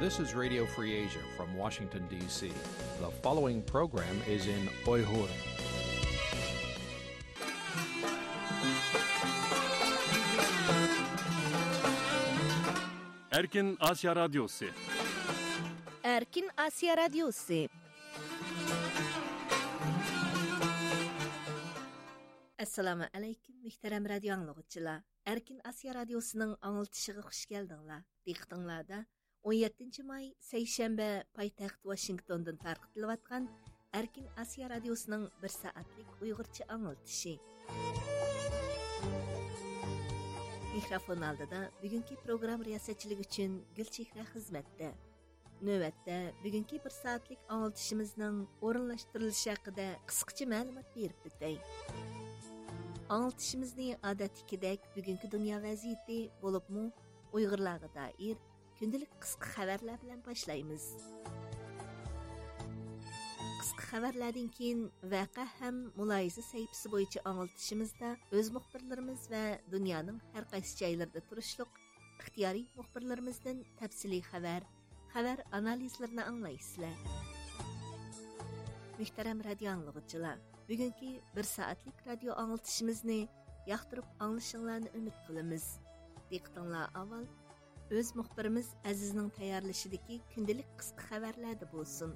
This is Radio Free Asia from Washington, D.C. The following program is in Uyghur. Erkin Asya Radyosu Erkin Asya Radyosu Assalamu alaykum, muhtaram radio anglagıçılar. Erkin Asya Radyosu'nun anıltışığı hoş geldinglar. Diqqətinizdə 17 may seyşembe paytaxt Washingtondan tarqıtılıyatqan Erkin Asiya radiosining 1 saatlik Uyg'urcha anglatishi. Mikrofon oldida bugungi program riyosatchiligi uchun Gulchehra xizmatda. Növətdə bugungi 1 soatlik anıltışımızның o'rinlashtirilishi haqida qisqacha ma'lumot berib o'tay. Anıltışımızı odatdagidek bugungi dunyo vaziyati bo'libmi Uyg'urlarga doir kundalik qisqa xabarlar bilan boshlaymiz. Qisqa xabarlardan keyin vaqa ham muloyiza sayfisi bo'yicha anglitishimizda o'z muxbirlarimiz va dunyoning har qaysi joylarida turishliq ixtiyoriy muxbirlarimizdan tafsiliy xabar, xabar analizlarini anglaysizlar. Muhtaram radio anglag'uchilar, bugungi 1 soatlik radio anglitishimizni yoqtirib anglashinglarni umid qilamiz. Diqqatinglar avval өз мұхбіріміз әзізнің тәйярлышыдaki күнділік қысқы қабарлады болсын.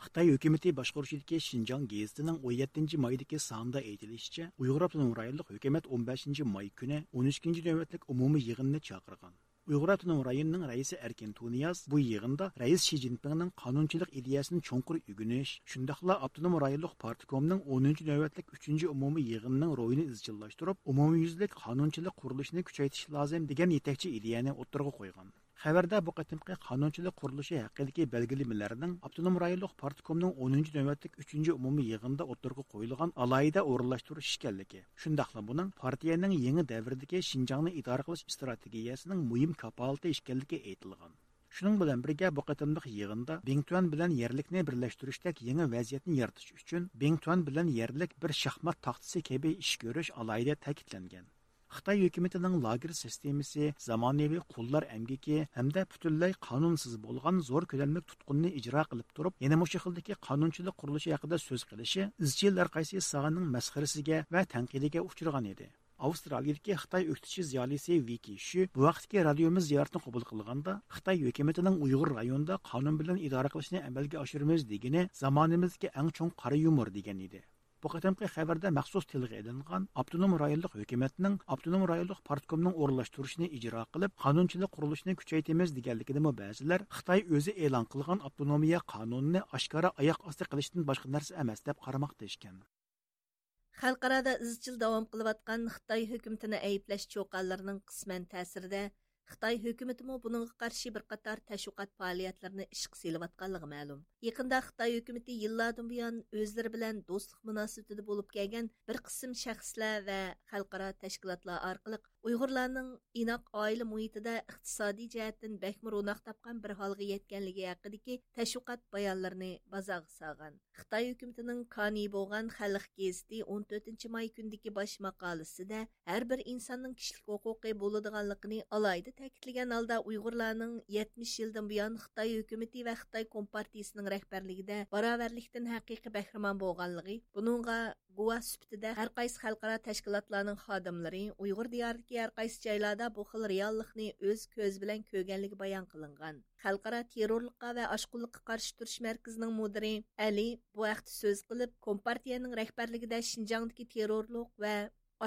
Xitay hökuməti başquruşidagi Şinjan gezitining 17 maydagi sonida aytilishicha, Uyg'ur avtonom rayonlik hukumat 15 may kuni 13 navbatlik umumiy yig'inni chaqirgan. Uyg'ur avtonom rayonining raisi Erkin Tuniyaz bu yig'inda rais Shi Jinpingning qonunchilik ideyasini chunqur ugunish, shundaqla avtonom rayonlik partkomning 10 navbatlik 3 umumiy yig'inining ro'yini izchillashtirib, umumyuzlik qonunchilik qurilishini kuchaytirish lozim degan yetakchi ideyani o'ttirg'a qo'ygan. Xəbərdə bu qatımqı qanunçilik quruluşu haqqındakı belgiləmələrinin автоном rayonluq partkomunun 10-cu növbətlik 3-cü ümumi yığında oturğa qoyulğan алайда orunlaşdırış işkənligi. Şundaqla бұның партияның еңі dövrdəki Şinjanı idarə qilish стратегиясының mühim kapaltı işkənligi aytilgan. Şunun bilan birgə bu qatımlıq yığında Bingtuan bilan yerlikni birləşdirişdək yeni vəziyyətni yaratish uchun Bingtuan bilan yerlik bir shaxmat taxtasi kabi ish ko'rish alayda ta'kidlangan. Xitoy hukumatining lager sistemasi, zamonaviy qullar amgiki hamda butunlay qonunsiz bo'lgan zo'r ko'lamli tutqunni ijro qilib turib, yana mushu xildagi qonunchilik qurilishi haqida so'z qilishi izchil qaysi sog'aning masxarasiga va tanqidiga uchragan edi. Avstraliyadagi Xitoy o'qitishi ziyolisi Viki Shu bu vaqtdagi radiomiz ziyoratini qabul qilganda Xitoy hukumatining Uyg'ur rayonida qonun bilan idora qilishni amalga oshiramiz degani zamonimizdagi eng cho'ng qora yumor degan edi. Bu qatamqi xabarda maxsus tilga elingan avtonom rayonlik hukumatning avtonom rayonlik partkomning o'rinlashtirishni ijro qilib, qonunchilik qurilishini kuchaytiramiz deganligini ba'zilar Xitoy o'zi e'lon qilgan avtonomiya qonunini oshkora oyoq osti qilishdan boshqa narsa emas deb qaramoqda ekan. Xalqarada izchil davom qilayotgan Xitoy hukumatini ayblash cho'qanlarining qisman ta'sirida Xitoy hukumatimi buningga qarshi bir qator tashviqot faoliyatlarini ishga selayotganligi ma'lum. Yaqinda Xitoy hukumatı yillardan buyon o'zlari bilan do'stlik munosabatida bo'lib kelgan bir qism shaxslar va xalqaro tashkilotlar orqali Uyg'urlarning inoq oila muhitida iqtisodiy jihatdan bakmi ro'naq topgan bir holga yetganligi haqidagi tashviqot bayonlarini bozorga solgan. Xitoy hukumatining koni bo'lgan Xalq gazeti 14 may kundagi bosh maqolasida har bir insonning kishilik huquqi bo'ladiganligini alayda ta'kidlagan holda Uyg'urlarning 70 yildan buyon Xitoy hukumati va Xitoy kompartiyasining rahbarligida barobarlikdan haqiqiy bahramon bo'lganligi, buningga guvoh sifatida har qaysi xalqaro tashkilotlarning xodimlari Uyg'ur diyoridagi har qaysi joylarda bu xil reallikni o'z ko'z bilan ko'rganligi bayon qilingan. Xalqaro terrorlikqa va oshqunlikqa qarshi turish markazining mudiri Ali bu vaqtda so'z qilib, kompartiyaning rahbarligida Shinjongdagi terrorlik va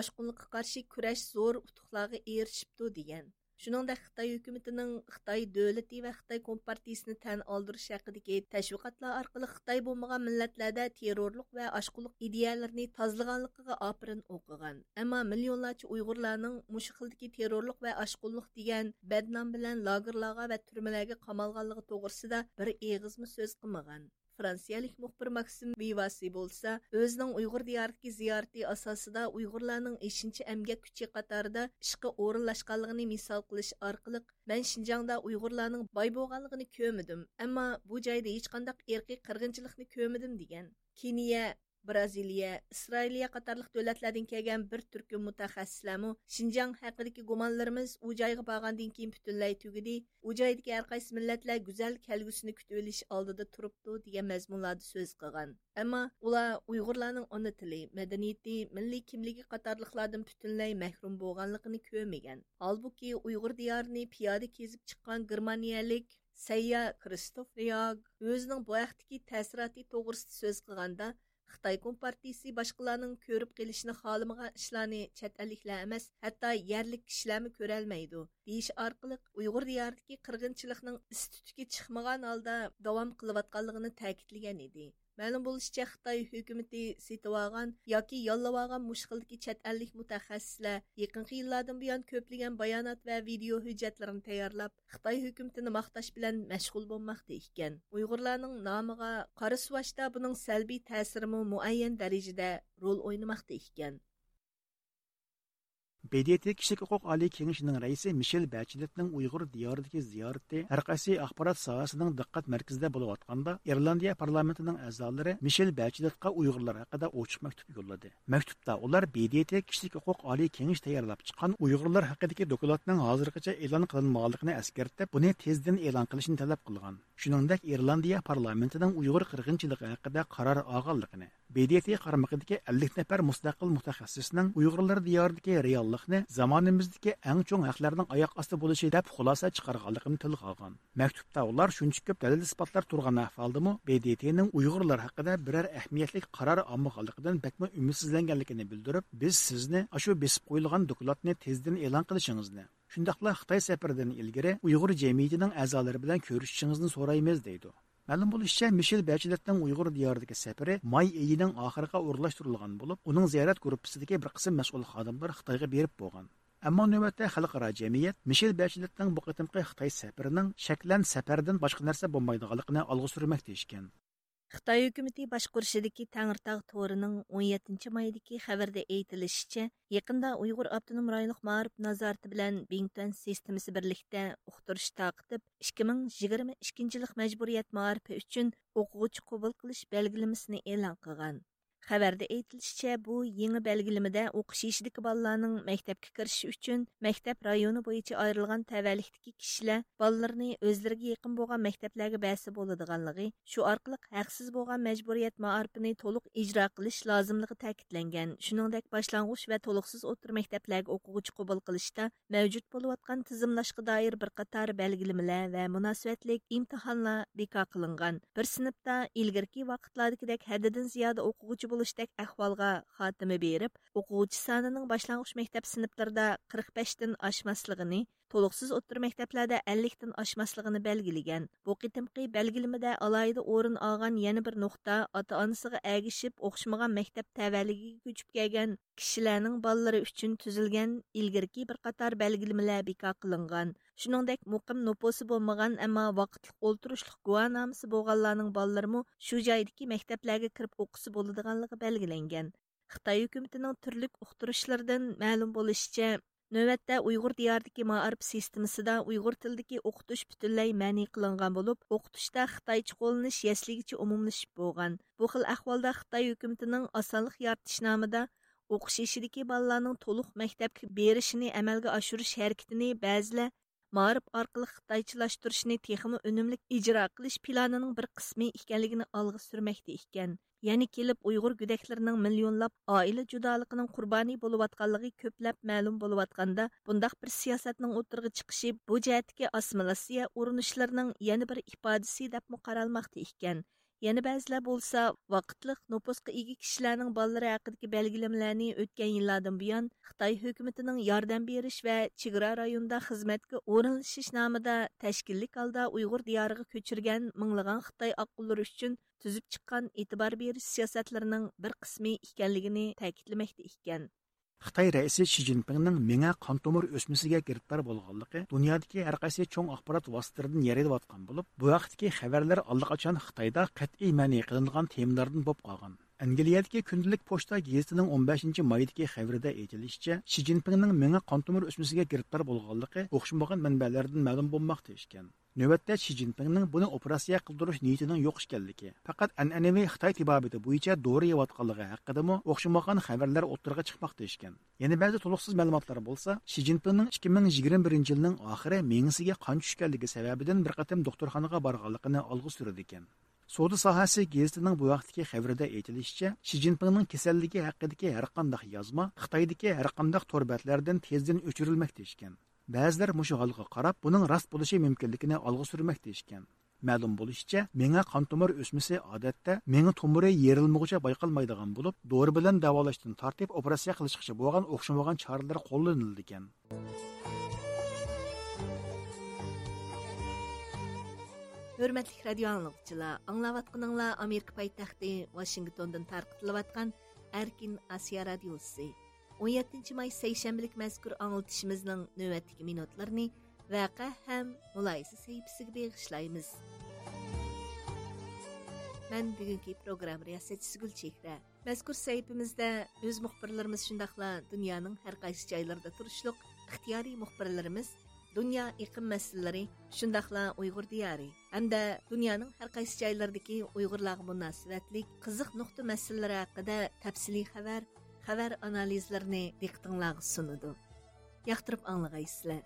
oshqunlikqa qarshi kurash zo'r utuqlarga erishibdi degan. Шуныңда Хытай hukumatining Хытай davlati va Хытай kompartiyasini tan oldirish haqidagi tashviqotlar orqali Хытай болмаған millatlarda terrorlik va oshqunlik ideyalarini tozlaganligiga opirin o'qigan. Ammo millionlarcha Uyg'urlarning mushu xildagi terrorlik va oshqunlik degan badnom bilan lagerlarga va turmalarga qamalganligi to'g'risida bir eg'izmi so'z qilmagan. Fransiyalik muxbir Maksim bevasi bo'lsa, o'zining Uyg'ur diyoridagi ziyorati asosida Uyg'urlarning 5 amgak kuchi qatorida ishga o'rinlashganligini misol qilish orqali men Shinjongda Uyg'urlarning boy bo'lganligini ko'midim ammo bu joyda hech qanday irqiy qirg'inchilikni ko'rmadim degan. Keniya Braziliya, Isroiliya qatarlıq dövlətlərdən kelgan bir turkum mütəxəssislərmü Şinjan haqidagi gumonlarimiz u joyga borgandan keyin butunlay tugidi. U joydagi har qaysi millatlar go'zal kelgusini kutib olish oldida turibdi degan mazmunlarda so'z qilgan. Ammo ular Uyg'urlarning ona tili, madaniyati, milliy kimligi qatorliqlardan butunlay mahrum bo'lganligini ko'rmagan. Holbuki Uyg'ur diyorini piyoda kezib chiqqan germaniyalik Sayya Kristof Riyag o'zining bu vaqtdagi ta'siroti to'g'risida so'z qilganda Xitoy Компартиясы boshqalarning ko'rib qilishni xohlamagan ishlarni chet elliklar emas, hatto yerlik kishilarmi ko'rolmaydi. deyish orqali Uyg'ur diyoridagi qirg'inchilikning istitutga chiqmagan holda davom qilayotganligini ta'kidlagan edi. Мәлім болышча Xitoy hukumatı setib yoki yollab olgan mushqildagi chet ellik mutaxassislar yaqinqi yillardan buyon ko'plagan bayonot va video hujjatlarini tayyorlab Xitoy hukumatini maqtash bilan mashg'ul bo'lmoqda ekan. Uyg'urlarning nomiga qora suvashda buning salbiy ta'siri muayyan darajada rol o'ynamoqda ekan. BDT kishilik huquq oliy kengashining raisi Michel Bacheletning Uyg'ur diyoridagi ziyorati har qaysi axborot sohasining diqqat markazida bo'layotganda Irlandiya parlamentining a'zolari Michel Bacheletga Uyg'urlar haqida ochiq maktub yo'lladi. Maktubda ular BDT kishilik huquq oliy kengash tayyorlab chiqqan Uyg'urlar haqidagi dokladning hozirgacha e'lon qilinmaganligini eskartib, buni tezdan e'lon qilishni talab qilgan. Shuningdek, Irlandiya parlamentining Uyg'ur qirg'inchiligi haqida qaror olganligini, BDT qaramog'idagi 50 nafar mustaqil mutaxassisning Uyg'urlar diyoridagi real xalqni zamonimizdagi eng cho'ng haqlarning oyoq osti bo'lishi deb xulosa chiqarganligini tilga olgan maktubda ular shuncha ko'p dalil isbotlar turgan ahvoldami bdtning uyg'urlar haqida biror ahamiyatli qaror olmaganligidan bakma umidsizlanganligini bildirib biz sizni shu besib qo'yilgan dokladni tezdan e'lon qilishingizni shundoqla xitoy safaridan ilgari uyg'ur jamiyatining a'zolari bilan ko'rishishingizni so'raymiz deydi Мәлім bo'lishicha Мишел Бәчилетнең Уйғур диярдагы сәфәре май айының ахырыга урынлаштырылган болып, оның зиярат группасындагы бер кысым мәс'ул хадимлар Xitoyga berib bo'lgan. Ammo navbatda xalqaro jamiyat Мишел Бәчилетнең bu кытымкы Xitoy сәфәренең шәклән safardan boshqa narsa булмайдыганлыгын алга сөрмәктә икән. Қытай үкіметі башқұршыдегі Тәңіртау торының 17 майдагы хабарда айтылышча, якында Уйғур автоном райлык мағарып назарты білән Бингтон системасы бірлікті ұқтырыш тақытып, 2022 еллык мәҗбүрият маарифы үшін оқучы кабул кылыш бәлгілімісіні элан кылган. Хәбәрдә әйтелишчә, бу яңа белгилемедә оқыш ишидәге балаларның мәктәпкә кириши өчен мәктәп районы буенча аерылган тәвәлликтәге кешеләр балаларны үзләргә якын булган мәктәпләргә бәсе булыдыганлыгы, шу аркылы хаксыз булган мәҗбүрият маарифын толык иҗра кылыш лазымлыгы тәэкидләнгән. Шуныңдәк башлангыч ва толыксыз отыр мәктәпләргә оқугычы кабул кылышта мәҗүд булып аткан тизимлашкы даир бер катар белгилемләр ва мөнәсәбәтлек имтиханлар бека кылынган. Бер сыныпта илгәрки вакытлардагыдәк хәддән зияда оқугычы bo'lishdek ahvolga xotima berib, o'quvchi sonining boshlang'ich maktab sinflarida 45 dan oshmasligini, to'liqsiz o'rta maktablarda 50 dan oshmasligini belgilagan. Bu qitimqi belgilamada alayida o'rin olgan yana bir nuqta ota-onasiga agishib o'qishmagan maktab tavalligiga ko'chib kelgan kishilarning bolalari uchun tuzilgan ilgirki bir qator belgilamalar bekor qilingan. Шуныңдәк муқим нопосы болмаган, әмма вакытлык олтырышлык гуанамысы болганларның балларымы шу жайдагы мәктәпләргә кирип оқысы булыдыганлыгы белгиленгән. Хытай хөкүмәтенең төрлек ухтырышлардан мәлум булышча, Növətdə Uyğur diyardakı maarif sistemasında Uyğur tildəki oxutuş bütünlüy məni qılınğan olub, oxutuşda Xitayçı qollanış yəsligici umumlaşıb bolğan. Bu xil ahvalda Xitay hökumətinin asanlıq yaratish o'qish ishidagi bolalarning to'liq maktabga berishini amalga oshirish harakatini бәзле Марып арқылы қытайчылаштырышыны текімі өнімлік ижыра қылыш планының бір қысмы ікенлігіні алғы сүрмәкте икен. Яны келіп ұйғыр гүдәклерінің миллионлап айлы жудалықының құрбаны болу атқалығы көпләп мәлім болу атқанда, бұндақ бір сиясатның отырғы чықшы бұ жәтіке асмаласия орынышларының бір ипадысы дәп мұқаралмақты икен. Yana ba'zilar bo'lsa, vaqtliq nopusqa ega kishilarning bolalari haqidagi belgilamlarni o'tgan yillardan buyon Xitoy hukumatining yordam berish va chegara rayonida xizmatga o'rinlashish nomida tashkillik holda Uyg'ur diyoriga ko'chirgan minglagan Xitoy oqqullari uchun tuzib chiqqan e'tibor berish siyosatlarining bir qismi ekanligini ta'kidlamoqda ekan. Xitoy raisi shi zinpinning menga qon tomir o'smasiga giriftor bo'lganligi dunyodagi har qaysi cho'ng axborot vositalaridan yaralayotgan bo'lib bu vaqtdagi xabarlar allaqachon xitoyda qat'iy ma'ni qilingan temalardan bo'lib qolgan Angliyadagi kundalik pochta gazetining 15 maydagi xabarida aytilishicha, Shi Jinpingning menga qon tomir o'smasiga giriftor bo'lganligi o'xshamagan manbalardan ma'lum bo'lmoqda ekan. Növbətdə Xi Jinpingning buni operatsiya qildirish niyatining yo'q ekanligi, faqat an'anaviy Xitoy tibobati bo'yicha dori yeyotganligi haqida o'xshamagan xabarlar o'ttirga chiqmoqda ekan. Yana ba'zi to'liqsiz ma'lumotlar bo'lsa, Xi Jinpingning 2021 yilning oxiri mengisiga qon tushganligi sababidan bir qatam doktorxonaga borganligini olg'a surdi ekan. Soda sohasi gazetining bu vaqtdagi xabarida aytilishicha, Xi Jinpingning kasalligi haqidagi har qanday yozma Xitoydagi har qanday torbatlardan tezdan ba'zilar mushu holga qarab buning rost bo'lishi mumkinligini olg'a surmak deyishgan. Ma'lum bo'lishicha menga qon tomir o'smisi odatda menga tomiri yerilmog'icha bayqalmaydigan bo'lib dori bilan davolashdan tortib operatsiya qilishgacha bo'lgan o'xshamagan choralar qo'llanildi ekan hurmatli radio anglovchilar anglayotganinglar amerika poytaxti washingtondan tarqatilayotgan erkin osiyo radiosi. 17 may seyşembilik мәзкур аңылтышымызның нөвәттігі минутларыны вәқә һәм мулайсы сәйіпсігі бейгішлаймыз. Мән бүгінгі программ риясетчisi Гүл Чехрә. Мәзкур сәйіпімізді өз мұхбірлеріміз шындақла дүнияның әр қайсы жайларда тұрышлық ixtiyari muxbirlarimiz dunyo iqlim masalalari shundoqla uyg'ur diyori hamda dunyoning har qaysi joylaridagi uyg'urlarga munosabatlik qiziq nuqta masalalari haqida tafsiliy xabar xabar analizlarini diqqətinizə sunudu. Yaxtırıb anlığaysızlar.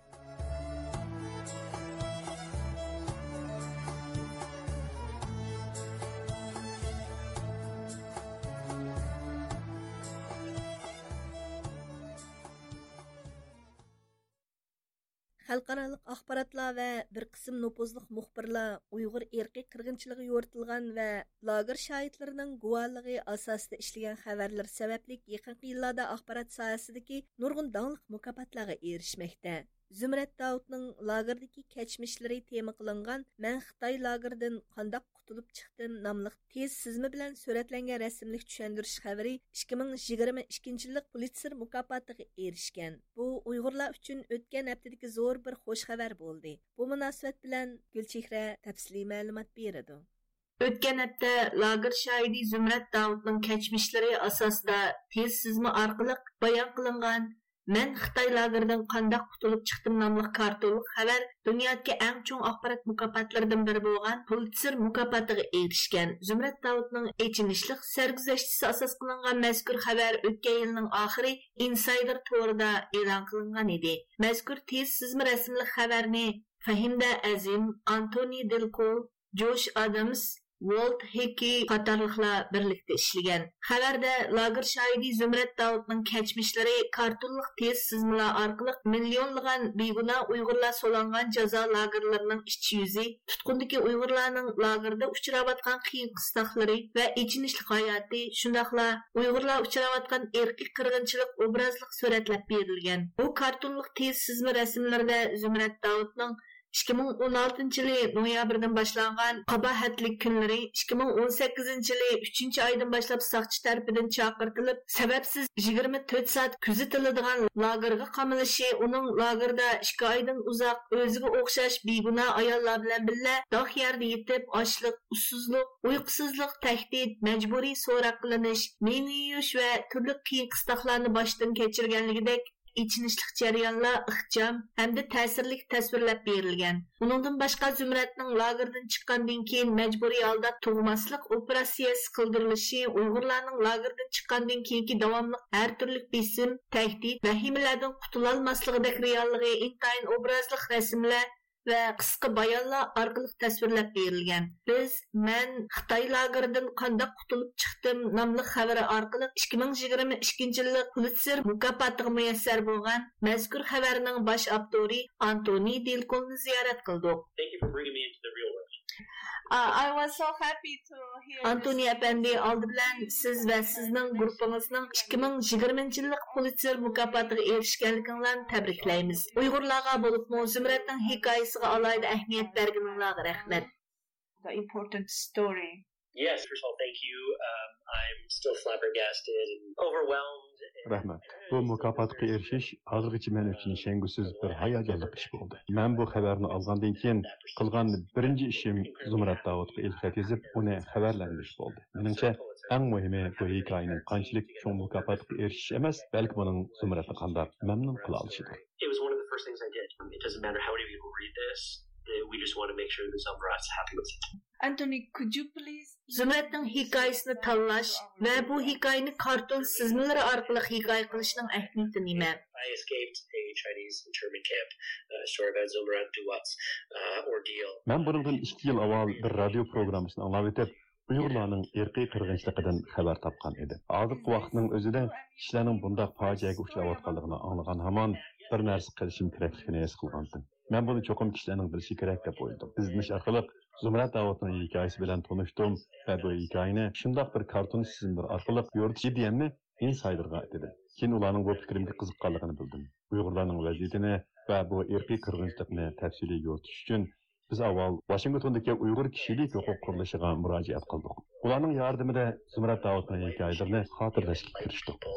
Axborotlar va bir qism nopuzliq muxbirlar uyg'ur erkiy qirg'inchiligi yo'ritilgan va lager shoidlarining guvohligi asosida ishlagan xabarlar sababli yaqinqi yillarda axborot sohasidagi nurg'un donliq mukofotlarga erishmoqda Zümrət Davudның lagerdagi keçmişləri tema qilingan "Mən Xitoy lageridan qandaq qutulub çıxdım namlıq tez sizmi bilan suratlangan rasmlik düşəndiriş xabari 2022 yillik Pulitzer mukofotiga erishgan. Bu Uyg'urlar uchun o'tgan haftadagi zo'r bir xush xabar bo'ldi. Bu munosabat bilan Gulchehra tafsiliy ma'lumot beradi. Ötken hafta lager шайди Zümrət Davud'un keçmişləri asasida tez sizmi orqali bayan qilingan Мен Қытай лагерден қандақ құтылып шықтым намлық картолық хабар дүниедегі ең чоң ақпарат мұкапатлардан бірі болған Пулитцер мұкапатыға ерішкен. Зумрат Давудның ечінішлік сәргізәштісі асас қылынған мәзкүр хабар өткен елінің ақыры инсайдер Торда елан қылынған еді. Мәзкүр тез сізмі рәсімлік хабарны Фахимда Әзім, Антони Делко, Джош Адамс, Волт Хики қатарлықла бірлікті ішілген. Хабарда лагер шайды Зümrət Дауытның кәчмішлері картонлық тез сызмыла арқылық миллионлыған бейгіна ұйғырла соланған жаза лагерларының ішчі юзі, тұтқындыки ұйғырланың лагерді ұшырабатқан қиын қыстақлары вә ечінішлік hayatı, шындақла уйғырла ұшыраватқан еркі қырғыншылық образлық сөретләп берілген. Бұл картонлық тез сызмы рәсімлерді 2016 yili noyabrdan boshlangan qabahatlik kunlari 2018 yılı 3 aydan başlap saqçı tərəfindən çağırtılıb, sababsiz 24 soat kuzatiladigan lagerga qamalishi uning lagerda 2 oydan uzoq o'ziga o'xshash beguna ayollar bilan birga dog' yerda yetib ochliq ussuzluq, uyqusizlik tahdid majburiy so'roq qilinish, meni yuyish va turli qiyin qistoqlarni boshdan kechirganligidek ئېچىنىشلىق جەريانلار ئىخچام ھەمدە تەسىرلىك تەسۋىرلەپ بېرىلگەن. ئۇنىڭدىن باشقا زۇمرەتنىڭ لاگېردىن چىققاندىن كېيىن مەجبۇرىي ھالدا تۇغماسلىق ئوپېراتسىيەسى قىلدۇرۇلۇشى، ئۇيغۇرلارنىڭ لاگېردىن چىققاندىن كېيىنكى داۋاملىق ھەر تۈرلۈك بېسىم، تەھدىت، ۋەھىمىلەردىن قۇتۇلالماسلىقىدەك رېئاللىقى ئىنتايىن ئوبرازلىق رەسىملەر va qisqa bayonlar orqali tasvirlab berilgan biz man xitoy lageridan qandoq qutulib chiqdim nomli xabari orqali ikki ming yigirma ikkinchi yillik pulitser mukofotiga muyassar bo'lgan mazkur xabarning bosh avtori antoni delkolni ziyorat qildik Uh, I was so happy to hear Antoni әпәнди алды белән сез вә сезнең группаңызның 2020 еллык Pulitzer мукафатыга erishganliginglarni tabriklaymiz. Uyg'urlarga bo'lib Zumratning hikoyasiga alohida ahamiyat berganinglarga rahmat. The important story. Yes, first of all, thank you. Um, I'm still flabbergasted and overwhelmed. Rahmat. Eh, bu mükafat erişiş hazır için men üçün um, şengüsüz bir hayacanlık iş oldu. Mən bu xəbərini alğandan keyin qılğan birinci işim Zumrat Davudqa ilxət yazıb onu xəbərləndirmiş oldu. Menimcə ən mühimi bu hekayənin qançılıq çox mükafat erişiş emas, bəlkə bunun Zumratı qandaq məmnun qıla alışıdır. It was one of the first things I did. It doesn't matter how many people read this. We just want to make sure that Zumrat's happy with it. Anthony, could you please Zumratning hikoyasini tanlash va bu hikoyani karton sizmalari orqali hikoya qilishning ahamiyati nima? I escaped a Chinese internment camp, uh, a story about Zumrat Duwat's uh, ordeal. man bundan ikki yil avval bir radio programmasini anglab o'tib uyg'urlarning irqiy qirg'inchiligidan xabar topgan edi hozirgi vaqtning o'zida kishilarning bundoq fojiaga uchrayotganligini anglagan hamon bir narsa qilishim kerakligini his bilishi kerak deb o'yladim izlanish orqali zumrat davudning hikoyasi bilan tanishdim va bu hikoyani shundoq bir karton tizimlar orqali yoritish ideyamni insayderga aytdi keyin ularning bu fikrimga qiziqqanligini bildim uyg'urlarning vaziyatini va bu irqiy qirg'inchilikni tafsiliy yoritish uchun biz avval Washingtondagi Uyg'ur kishilik huquq qurilishiga murojaat qildik. Ularning yordamida Zumrat Davudning hikoyalarini xotirlashga kirishdik.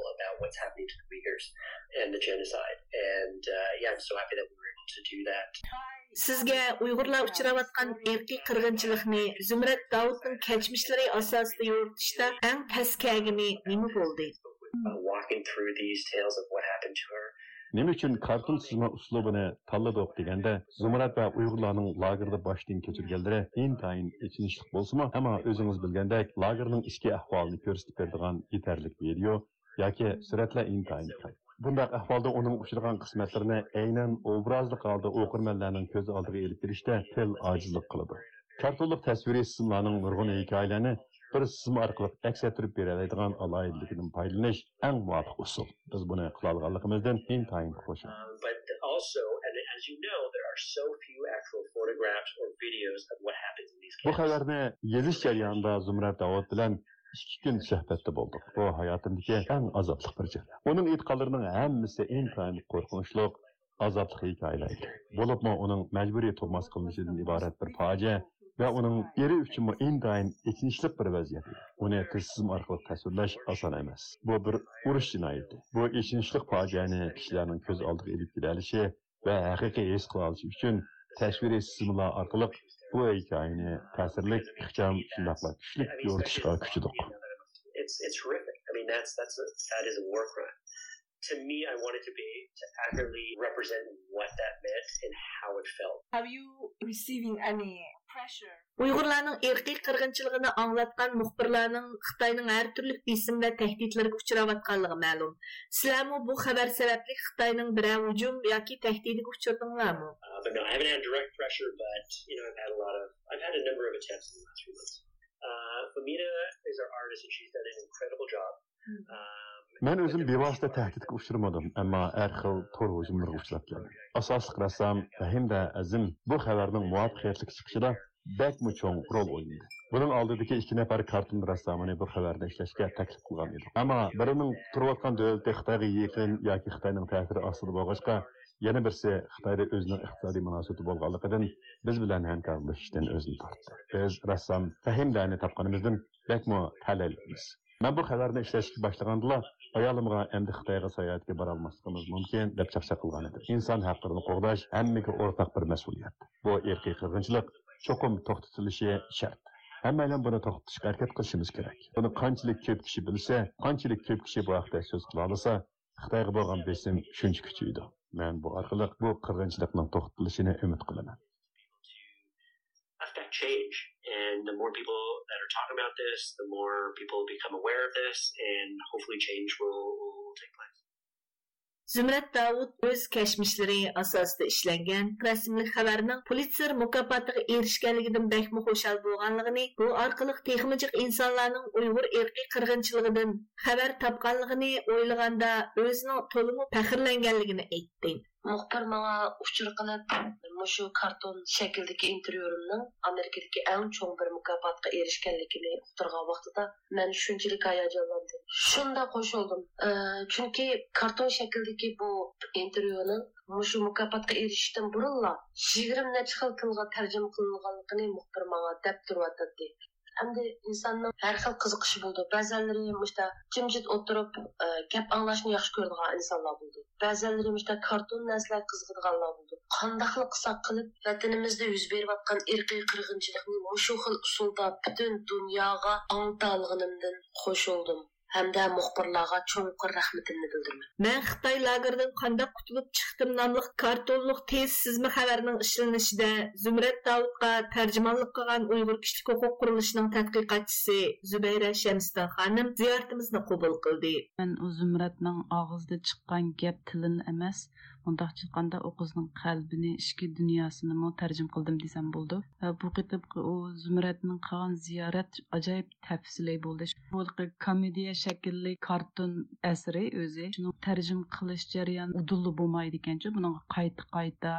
And the genocide. And uh, yeah, I'm so happy that we were able to do that. Sizga Uyg'urlar uchrayotgan irqiy qirg'inchilikni Zumrat Davudning kechmishlari asosida yoritishda eng paskagini nima bo'ldi? Uh. Nima uchun karton chizma uslubini tanladik deganda Zumrat va Uyg'urlarning lagerda boshdan kechirganlari intayin ichinishlik bo'lsa-mu, ammo o'zingiz bilgandek, lagerning ichki ahvolini ko'rsatib beradigan yetarlik video yoki suratlar intayin kam. Bundaq ahvolda uning uchragan qismatlarini aynan obrazli holda o'qirmanlarning ko'z oldiga elib kelishda til ojizlik qiladi. Kartonlik tasviriy simlarning nurg'un hikoyalarini bir sizm orqali aks ettirib beradigan alohidligidan foydalanish eng muvofiq usul. Biz buni qila olganligimizdan intayin xursand. Um, but also, and as you know, there are so few actual photographs or videos of what happens in these Bu xabarni yozish jarayonida Zumrat Davud bilan ikki kun suhbatda bo'ldik. Bu hayotimdagi eng azobli bir jarayon. Uning e'tiqodlarining hammasi intayin qo'rqinchli, azobli hikoyalar edi. Bo'libmi uning majburiy turmush qilinishidan iborat bir fojia va uning eri uchun intayin ichinishli bir vaziyat. Uni tizim orqali tasvirlash oson emas. Bu bir urush jinoyati. Bu ichinishli fojiani kishilarning ko'z oldiga ilib kelishi va haqiqiy his qila olishi uchun tasviriy simlar orqali bu hikayeni ta'sirlik ixcham shundaqla kuchli yo'ritishga kuchidiq To me, I wanted to be to accurately represent what that meant and how it felt. have you receiving any pressure? Uyg'urlarning irqiy qirg'inchiligini anglatgan muxbirlarning Xitoyning har turli besim va tahdidlarga uchrayotganligi ma'lum. Sizlarmi bu xabar sababli Xitoyning biror hujum yoki tahdidiga uchradinglarmi? Uh, but no, I haven't had direct pressure, but you know, I've had a lot of, I've had a number of attempts in the last few months. Uh, Famina is our artist, and she's done an incredible job. Um, Men o'zim bevosita tahdidga uchramadim, ammo har xil tor hujumlarga uchrab keldim. Asosli rassam Fahimda Azim bu xabarning muvaffaqiyatli chiqishida bakmi cho'ng rol o'ynadi. Buning oldidagi ikki nafar karton rassomini bu xabarda ishlashga taklif qilgan edi. Ammo birining turayotgan Xitoyga yaqin yoki Xitoyning ta'siri ostida bo'lg'achqa, yana birisi Xitoyda o'zining iqtisodiy munosabati bo'lganligidan biz bilan hamkorlashishdan o'zini tortdi. Biz rassom Fahimdani topganimizdan bakmi talaymiz. Men bu xabarni ishlashga boshlaganda ayolimga endi Xitoyga sayohatga bora olmasligimiz mumkin deb chaqchaq qilgan edi. Inson huquqlarini qo'g'dash hammaga o'rtaq bir mas'uliyat. Bu irqiy qirg'inchilik cho'qim to'xtatilishi shart. Hammalar buni to'xtatishga harakat qilishimiz kerak. Buni qanchalik ko'p kishi bilsa, qanchalik ko'p kishi bu haqda so'z qila olsa, Xitoyga bo'lgan besim shuncha kuchaydi. Men bu orqali bu qirg'inchilikning to'xtatilishini umid qilaman. After change. And the more people that are talking about this, the more people become aware of this, and hopefully change will, will take place. Zümrət Davud öz kəşmişləri əsasında işlənən rəsmlik xəbərinin Pulitzer mükafatıga erişkənligidən bəkmi xoşal bolğanlığını, bu arqılıq texmicik insanların Uyğur irqi qırğınçılığından xəbər tapqanlığını oylaganda özünün tolumu fəxrlənganligini aytdı. Muxbir manga uchur qilib mushu karton shakldagi intervyuimning amerikadagi eng cho'ng bir mukofotga erishganligini uqtirgan vaqtida man shunchalik hayajonlandim shunda qo'shildim chunki karton shakldagi bu intervyuning mushu mukofotga erishishdan burunla yigirma necha xil tilga tarjima qilinganligini muxbir manga deb turyotdi insonning har xil qiziqishi bo'ldi ba'zanlari mushta jimjit o'tirib e, gap anglashni yaxshi ko'radigan insonlar bo'ldi ba'zanlari mushta karton narsalar qiziqadiganlar bo'ldi qandaqli qilsak qilib vatanimizda yuz berayotgan irqiy qirg'inchilikni mushu xil usulda butun dunyoga angtalganimdan qo'shildim hamda muxbirlarga cho'nqur rahmatimni bildiraman man xitoy lageridan qandoq qutulib chiqdim nomli kartonliq tez sizma xabarning ishlanishida zumrat davudga tarjimonlik qilgan uyg'ur kishilik huquq qurilishining tadqiqotchisi zubayra shamston xonim ziyoratimizni qabul qildi man u zumratning og'zida chiqqan gap tilini emas مۇنداقچە ئېيتقاندا ئۇ قىزنىڭ قەلبىنى ئىچكى دۇنياسىنىمۇ تەرجىمە قىلدىم دېسەم بولىدۇ. بۇ قېتىمقى ئۇ زۇمرەتنىڭ قىلغان زىيارەت ئاجايىپ تەپسىلىي بولدى. komediya شەكىللىك كارتون ئەسىرى ئۆزى شۇنىڭ تەرجىمە قىلىش جەريانى ئۇدۇللا بولمايدىكەنچۇ ئىكەنچۇ. بۇنىڭغا قايتا قايتا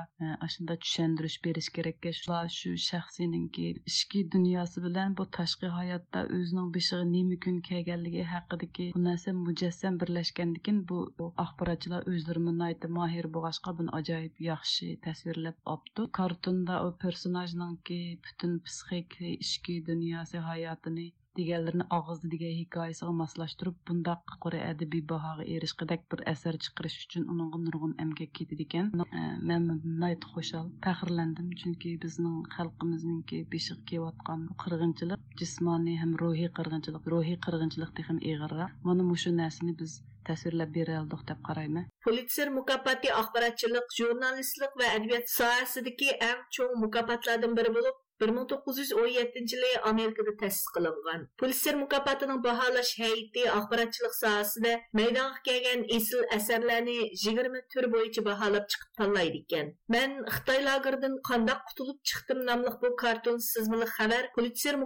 ئاشۇنداق چۈشەندۈرۈش بېرىش كېرەككە شۇلار shu shaxsiyninki ichki dunyosi bilan bu tashqi hayotda o'zining boshiga nima kun kelganligi haqidagi bu narsa mujassam birlashgandan keyin bu axborotchilar o'zlari mohir bo'lg'achqa buni ajoyib yaxshi tasvirlab olibdi kartonda u personajninki butun psixik ichki dunyosi hayotini deganlarni og'izda degan hikoyasiga moslashtirib bundaq qora adabiy bahoga erishqidek bir asar chiqarish uchun uningga nurg'un emgak ketadi ekan. E, Man nayt xushal faxrlandim chunki bizning xalqimizningki beshiga kelayotgan qirg'inchilik jismoniy ham ruhiy qirg'inchilik ruhiy qirg'inchilik ham ig'irroq mana shu narsani biz tasvirlab bera oldik deb qarayman pulitser mukofoti axborotchilik jurnalistlik va adabiyot sohasidagi eng cho'ng mukofotlardan biri bo'lib 1917 yılı Amerikada təsis qılınğan. Pulitzer mükafatının bahalash heyeti axbaratçılıq sahəsində meydana gələn esil əsərlərini 20 tür boyunca bahalab çıxıb tanlaydı ekan. Mən Xitay lagerdən qandaq qutulub çıxdım namlıq bu karton sızmılı xəbər Pulitzer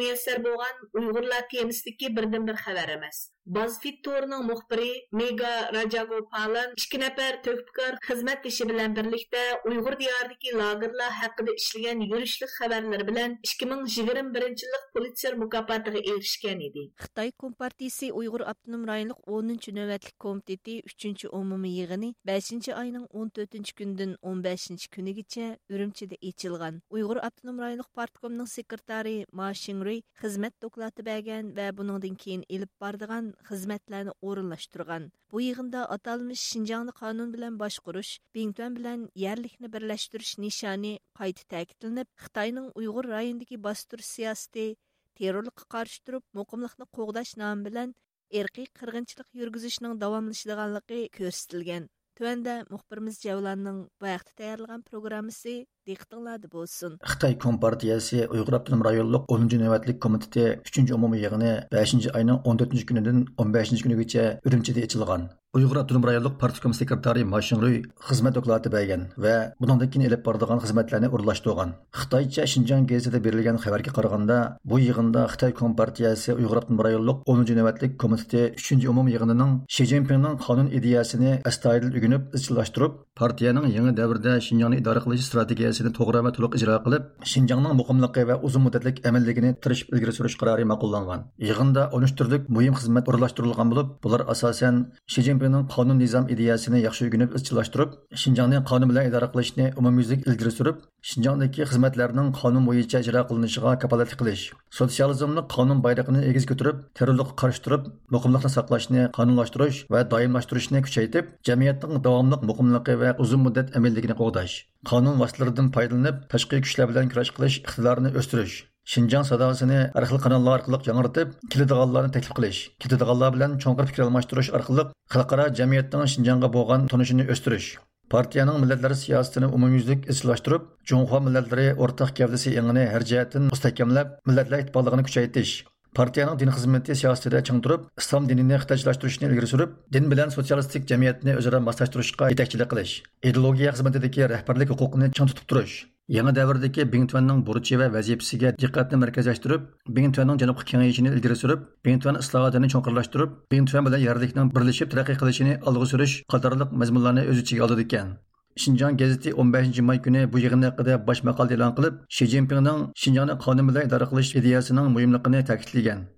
müyəssər bolğan Uyğurlar birdən bir xəbər emas. BuzzFeed muxbiri Mega Rajagopalan ikki nafar to'kpikor xizmatdoshi bilan birlikda Uyg'ur diyoridagi lagerlar haqida ishlagan yurishlik xabarlari bilan 2021 yillik Pulitzer mukofotiga erishgan edi. Xitoy Kompartiyasi Uyg'ur avtonom rayonlik 10 navbatlik komiteti 3 umumiy yig'ini 5 oyning 14 kunidan 15 kunigacha Urumchida ochilgan. Uyg'ur avtonom rayonlik sekretari Ma Shingri xizmat doklati bergan va buningdan keyin elib bordigan xizmətlərini orunlaşdırğan. Bu yığında atalmış Şinjanı qanun bilan başquruş, Bingtuan bilan yerlikni birləşdiriş nişani qayta təkidlinib, Xitayning Uyğur rayonidagi bastur siyasəti terrorluqqa qarşı turib, qoğdaş namı bilan irqiy qirg'inchilik yurgizishning Төәндә мөхбирimiz жауланның вакыты тәйярлыган программасы диктыңлады булсын. Хытай Компартиясе Уйгыр Автоном районлык 10-нчы нәүәтлек комитеті 3-ші умумий йыгыны 5-ші айның 14-ші көненнән 15-нче көнегечә Үрүмчедә ичилган. Uyg'ur Uyghur rayonlik Rayonluq Partikom sekretari mashinruy xizmat doklati bergan va bundan keyin ilib boradigan xizmatlarni o'rlashtirgan Xitoycha Shinjang gazetida berilgan xabarga qaraganda, bu yig'inda Xitoy Kompartiyasi Uyghur Abdunum rayonlik 10 navbatlik komiteti 3 umum yig'inining Shi zinpinning qonun ideyasini astoydil ugunib izchillashtirib, partiyaning yangi davrda shinjangni idora qilish strategiyasini to'g'ri va to'liq ijro qilib, shinjangning muqimligi va uzun muddatlik amalligini tirishib ilgari surish qarori ma'qullangan. Yig'inda 13 turlik muhim xizmat o'rlashtirilgan bo'lib, bular asosan Shi Jinpingning qonun nizom ideyasini yaxshi o'rganib izchillashtirib shinjongni qonun bilan idora qilishni umumyuzlik ilgari surib shinjongdagi xizmatlarning qonun bo'yicha ijro qilinishiga kapolatlik qilish sotsializmni qonun bayrog'ini egiz ko'tarib terrorlikqa qarshi turib muqimlikni saqlashni qonunlashtirish va doimlashtirishni kuchaytirib jamiyatning davomli muqimligi va uzun muddat amilligini qo'g'dash qonun vositalaridan foydalanib tashqi kuchlar bilan kurash qilish iqtidorini o'stirish Шинжаң sadosini har xil kanallar orqali жаңыртып, keladiganlarni taklif qilish, ketadiganlar bilan cho'nqir fikr almashtirish orqali xalqaro jamiyatning Шинжаңga bo'lgan tunishini o'stirish, partiyaning millatlar siyosatini umumyuzlik izlashtirib, Junxo millatlari o'rtaq gavdasi engini har jihatdan mustahkamlab, millatlar ittifoqligini kuchaytirish, partiyaning din xizmati siyosatida ching turib, islom dinini xitoylashtirishni ilgari surib, din bilan sotsialistik jamiyatni o'zaro moslashtirishga yetakchilik qilish, ideologiya xizmatidagi rahbarlik huquqini ching tutib turish, Yangi davrdagi Bingtuanning burchi va vazifasiga diqqatni markazlashtirib, Bingtuanning janubga kengayishini ilgari surib, Bingtuan islohotini cho'nqirlashtirib, Bingtuan bilan yerlikning birlashib taraqqiy qilishini olg'a surish qatorliq mazmunlarni o'z ichiga oldi ekan. Şinjan gazeti 15 may kuni bu yig'in haqida bosh maqola e'lon qilib, Shi Jinpingning Shinjongni qonun bilan idora qilish ideyasining muhimligini ta'kidlagan.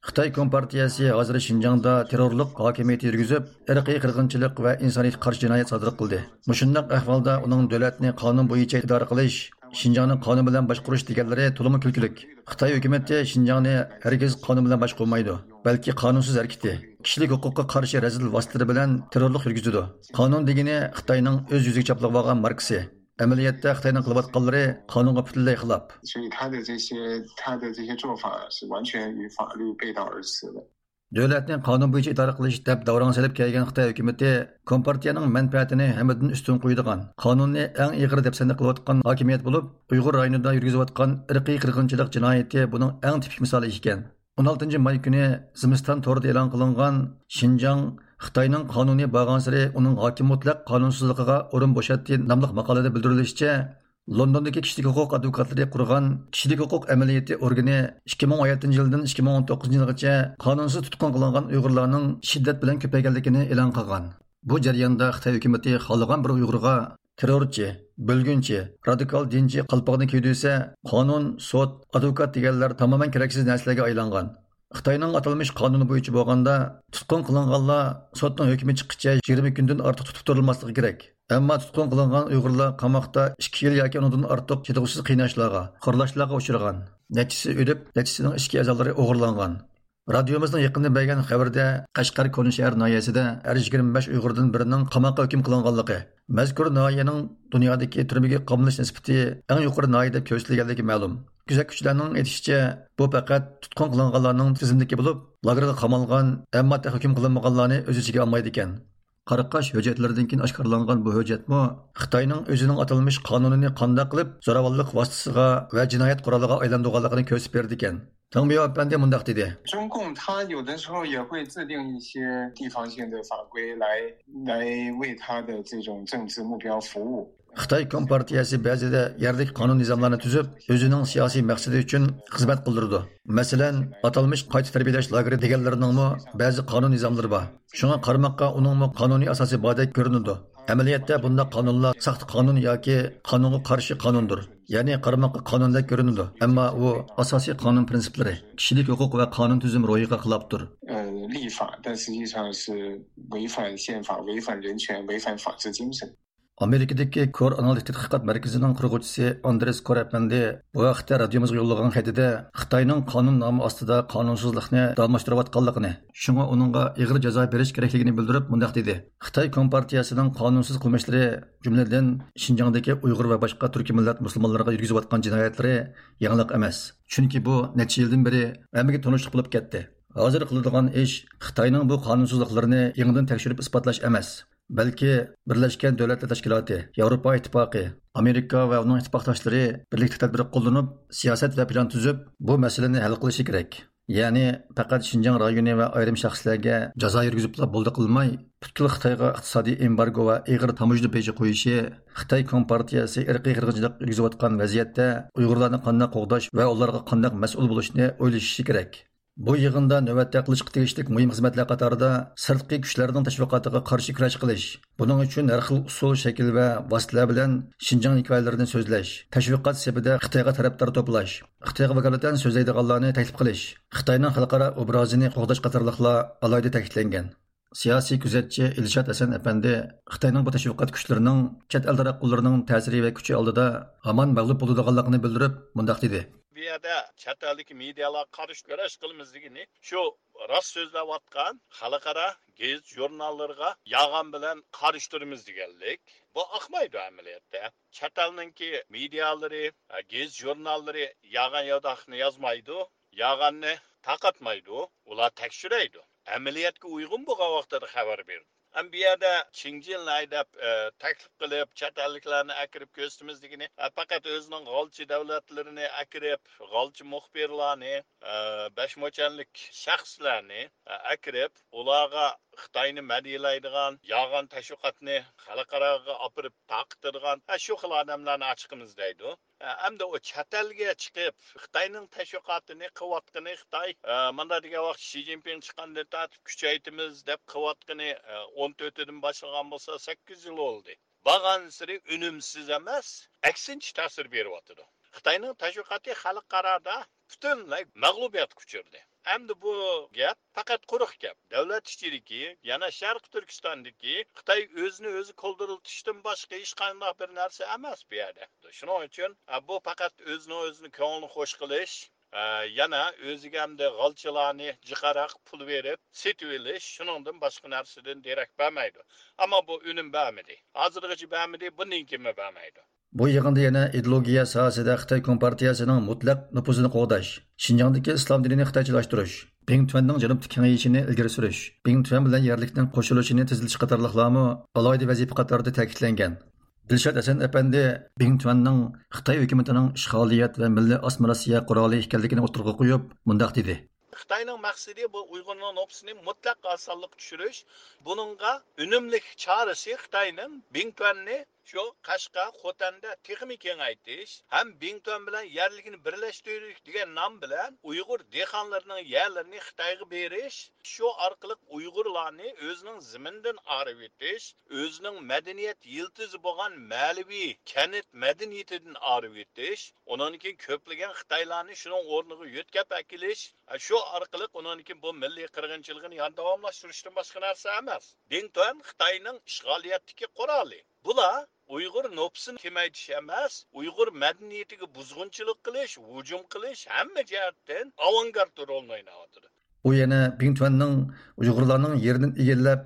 Xitoy Kompartiyasi hozir Shinjongda terrorlik hokimiyat yurgizib, irqiy qirg'inchilik va insoniyatga qarshi jinoyat sodir qildi. mushundoq ahvolda uning davlatni qonun bo'yicha idora qilish, Shinjongni qonun bilan boshqarish deganlari to'liq kulkilik. Xitoy hukumati Shinjongni hargiz qonun bilan boshqarmaydi, balki qonunsiz harakati, kishilik huquqqa qarshi razil vositalar bilan terrorlik yurgizadi. Qonun degani Xitoyning o'z yuziga chaplab olgan marksi. Әмәлиятте Хытайның кылып атканлары канунга бүтәнләй хилап. Дәүләтнең канун буенча идарә кылыш дип давранга салып килгән Хытай хөкүмәте Компартияның мәнфәатенә һәммәдән үстен куйдыган, канунны иң игыр дип сәндә кылып аткан хакимият булып, Уйгыр районында йөргизеп аткан ирқи кыргынчылык җинаяте буның иң типик мисалы икән. 16 май көне Зимстан торыда элан кылынган Шинҗаң xitoyning qonuniy bag'ansiri uning hokim mutlaq qonunsizligiga o'rin bo'shatdi nomli maqolada bildirilishicha londondagi kishilik huquq advokatlari qurgan kishilik huquq amaliyoti organi 2017 yildan 2019 yilgacha qonunsiz tutqun qilingan uyg'urlarning shiddat bilan ko'payganligini e'lon qilgan. Bu jarayonda xitoy hukumati xohlagan bir uyg'urga terrorchi bo'lgunchi radikal dinchi qalpoqni kiydisa qonun sud advokat deganlar tamoman keraksiz narsalarga aylangan. Xitoyning atalmish qonuni bo'yicha bo'lganda tutqun qilinganlar sudning hukmi chiqquncha yigirma kundan ortiq tutib turilmasligi kerak. Ammo tutqun qilingan uyg'urlar qamoqda ikki yil yoki undan ortiq chidag'usiz qiynashlarga xo'rlashlarga uchragan. Nechisi o'lib nechisining o'g'irlangan. Radiomizning yaqinda bergan xabarda qashqar noyasida har yigirma besh uyg'urdan birining qamoqqa hukm qilinganligi mazkur noyaning dunyodagi turmaga qamlish nisbati eng yuqori noya deb ma'lum. kuzatuvchilarning aytishicha bu faqat tutqun qilinganlarning tizimdagi bo'lib lagerga qamalgan ammo hukm qilinmaganlarni o'z ichiga olmaydi ekan qaraqash hujjatlaridan keyin oshkorlangan bu hujjatmi xitoyning o'zining atalmish qonunini qanday qilib zo'ravonlik vositasiga va jinoyat quroliga aylantirganligini ko'rsatib berdi ekan Tangbiyo apandi mundaq dedi 中共他有的时候也会制定一些地方性的法规来来为他的这种政治目标服务。 xitoy kompartiyasi ba'zida yerlik qonun nizomlarni tuzib o'zining siyosiy maqsadi uchun xizmat qildirdi masalan atalmish qayta tarbiyalash lageri deganlariningmi ba'zi qonun nizomlari bor shunga qaramoqqa uningmi qonuniy asosi bordek ko'rinadi amaliyotda bunda qonunlar saxt qonun yoki qonunga qarshi qonundir ya'ni qaramoqqa qonundek ko'rinadi ammo u asosiy qonun prinsiplari kishilik huquq va qonun tuzum ro'yiga xilofdir 呃，立法，但实际上是违反宪法、违反人权、违反法治精神。 Америкадагы Кор аналитик тадқиқат марказының құрғычысы Андрес Корапменди бу вакытта радиомызга юллаган хәтидә Хитаенның канун намы астында канунсызлыкны алмаштырып атканлыгын, шуңа уныңга игыр җәза бериш кирәклеген белдереп мондак диде. Қытай компартиясының партиясының кылмышлары, җөмледән Шинҗаңдагы уйгыр ва башка төрки милләт мусламанларга йөргизеп аткан җинаятлары эмас. Чөнки бу нәтиҗә елдан бери әммәгә тонышлык. Hozir qiladigan ish Xitoyning bu qonunsizliklarini yangidan tekshirib isbotlash emas. Balki birlashgan davlatlar tashkiloti yevropa ittifoqi amerika va uning ittifoqdoshlari birlikda tadbir qo'llanib siyosat va plan tuzib bu masalani hal qilishi kerak. Ya'ni faqat shinjang rayoni va ayrim shaxslarga jazo yurgizib bo'ldi qilmay butkul xitoyga iqtisodiy embargo va ig'ir tamojna peji qo'yishi xitoy kompartiyasi irqiy qirg'inchilik yurgizayotgan vaziyatda uyg'urlarni qanday qo'g'dash va ularga qanday mas'ul bo'lishni o'ylashishi kerak. Bu yig'inda navbatda qilishga tegishli muhim xizmatlar qatorida sirtqi kuchlarning tashviqotiga qarshi kurash qilish, buning uchun har xil usul, shakl va vositalar bilan Shinjong hikoyalarini so'zlash, tashviqot sebida Xitoyga tarafdor to'plash, Xitoyga vakolatan so'zlaydiganlarni taklif qilish, Xitoyning xalqaro obrazini qo'g'dash qatorliqlar alohida ta'kidlangan. siyosiy kuzatchi ilshod hasan apandi xitoyning bu tashviqot kuchlarining chet el taraqqularining ta'siri va kuchi oldida hamon mag'lub bo'ladiganligini bildirib mundoq dedi bu yerda chet medialar qarish kurash qilamiz shu rost so'zlayotgan xalqaro gazet jurnallarga yag'an bilan qarishtirmiz deganlik. Bu oqmaydi amaliyotda. Chet elninki medialari gazet jurnallari yag'an yodoqni yozmaydi yag'anni taqatmaydi ular tekshiraydi. Amaliyotga uyg'un bo'lgan vaqtda xabar berdi. Bu yerda chinjilni haydab e, taklif qilib chet elliklarni akirib ko'rsatamiz faqat o'zining g'olchi davlatlarini akirib g'olchi muxbirlarni e, besh mo'chanlik shaxslarni e, akirib ularga xitoyni madiylaydigan yolg'on tashviqotni xalqaroga opirib taqtirgan shu xil odamlarni ochiqimiz deydi hamda u chet elga chiqib xitoyning tashviqotini qilayotgani xitoy mana degan vaqt shi tortib kuchaytimiz deb qilayotgani o'n to'rtidan boshlagan bo'lsa sakkiz yil bo'ldi siri unumsiz emas aksincha ta'sir beryotidi xitoyning tashviqoti xalqaroda butunlay mag'lubiyatga uchirdi endi bu gap faqat quruq gap. Davlat ichidagi yana sharq turkistondagi xitoy o'zini o'zi qo'ldiriltishdan boshqa hech qanday bir narsa emas bu yerda. Shuning uchun bu faqat o'zini o'zini ko'nglini xush qilish yana o'ziga hamda g'olchilarni jiqaroq pul berib setib olish shuningdan boshqa narsadan derak bermaydi ammo bu unum bermadi hozirgacha bermadi bundan keyin bermaydi Bu yig'inda yana ideologiya sohasida Xitoy Kompartiyasining mutlaq nufuzini qo'g'dash, Xinjiangdagi islom dinini xitoychilashtirish, Bing Tuanning janubda kengayishini ilgari surish, Bing Tuan bilan yerlikning qo'shilishini tizilish qatorliqlarmi alohida vazifa qatorida ta'kidlangan. Dilshod Hasan apandi Bing Tuanning Xitoy hukumatining ishg'oliyat va milliy osmonasiya quroli ekanligini o'tirg'a qo'yib, mundaq dedi: Xitoyning maqsadi bu Uyg'urning nopsini mutlaq osonlik tushirish. Buningga unumli chorasi Xitoyning Bing Shu qashqa xotanda texmi kengaytirish ham bington bilan yerligini birlashtirish degan nom bilan uyg'ur dehqonlarining yerlarini xitoyga berish shu orqali uyg'urlarni o'zining zimindan arib etish o'zining madaniyat yiltizi bo'lgan ma'liviy kanit madaniyatidan arib etish undan keyin ko'plagan xitoylarni shuning o'rniga yo'tkab akilish shu orqali undan keyin bu milliy qirg'inchiligini davomlashtirishdan boshqa narsa emas. Bington xitoyning ishg'oliyatdagi quroli. Bular uyg'ur nopsini kemaytish emas uyg'ur madaniyatiga buzg'unchilik qilish hujum qilish hamma jihatdan avangard rolni o'ynayotidi u yana bingtuanning uyg'urlarning yerini egallab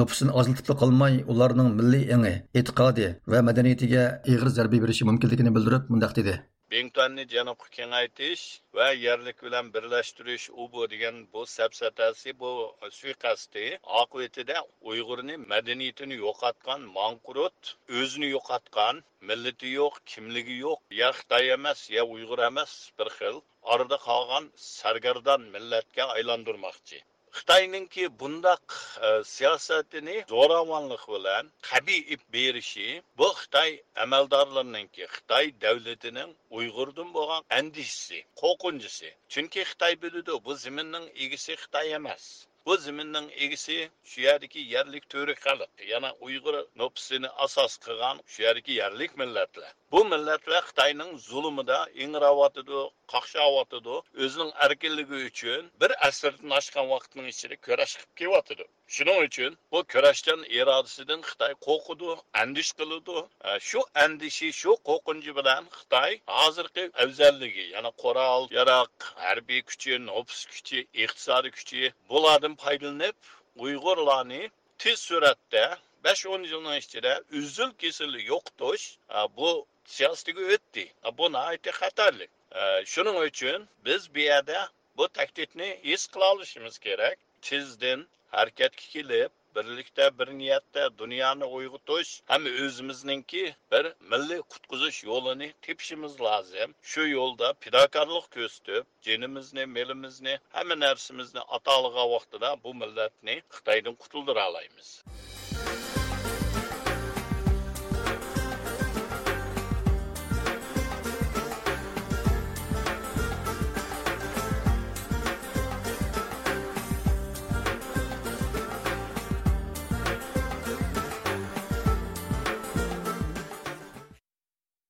nopusini oziltib qolmay ularning milliy engi e'tiqodi va madaniyatiga ig'ir zarba berishi mumkinligini bildirib mundoq dedi. Bingtonni janubga kengaytirish va yerlik bilan birlashtirish u bu degan bu sapsatasi bu suiqasdi oqibatida uyg'urni madaniyatini yo'qotgan manqurut o'zini yo'qotgan millati yo'q kimligi yo'q ya xitoy emas ya uyg'ur emas bir xil orada qolgan sargardon millatga aylantirmoqchi xitoyninki bundaq e, siyosatini zo'ravonlik bilan qabiib berishi bu xitoy amaldorlarininki xitoy davlatining uyg'urdan bo'lgan andishisi qo'rqinchisi. Chunki xitoy biladi bu zaminning egisi xitoy emas. Bu zaminning egisi shu yerdagi yerlik to'ri xalq yana uyg'ur nopsini asos qilgan shu yerdagi yerlik millatlar. Bu millatlar xitoyning zulmida ingrayotidi qaqshayotidi o'zining erkinligi uchun bir asrdan oshgan vaqtning ichida kurash qilib kelyotidi shuning uchun bu kurashdan irodasidan xitoy qo'rqidi andish qiladi e, shu andishi shu qo'rqinchi bilan xitoy hozirgi afzalligi ya'ni qurol yaroq harbiy kuchi nopis kuchi iqtisodiy kuchi bulardan foydalanib uyg'urlarni tez suratda besh o'n yilning ichida uzil kesil yo'qotish e, bu siyosatiga e, e, o'tdi bu nihoyatda xatarli shuning uchun biz bu yerda bu tahdidni his qila olishimiz kerak tezdan harakatga kelib birlikda bir niyatda dunyoni uyg'otish ham o'zimizningki bir milliy qutqizish yo'lini tepishimiz lozim shu yo'lda fidokorlik ko'rsatib jinimizni melimizni hamma narsamizni atoliga vaqtida bu millatni xitoydan qutuldira olamiz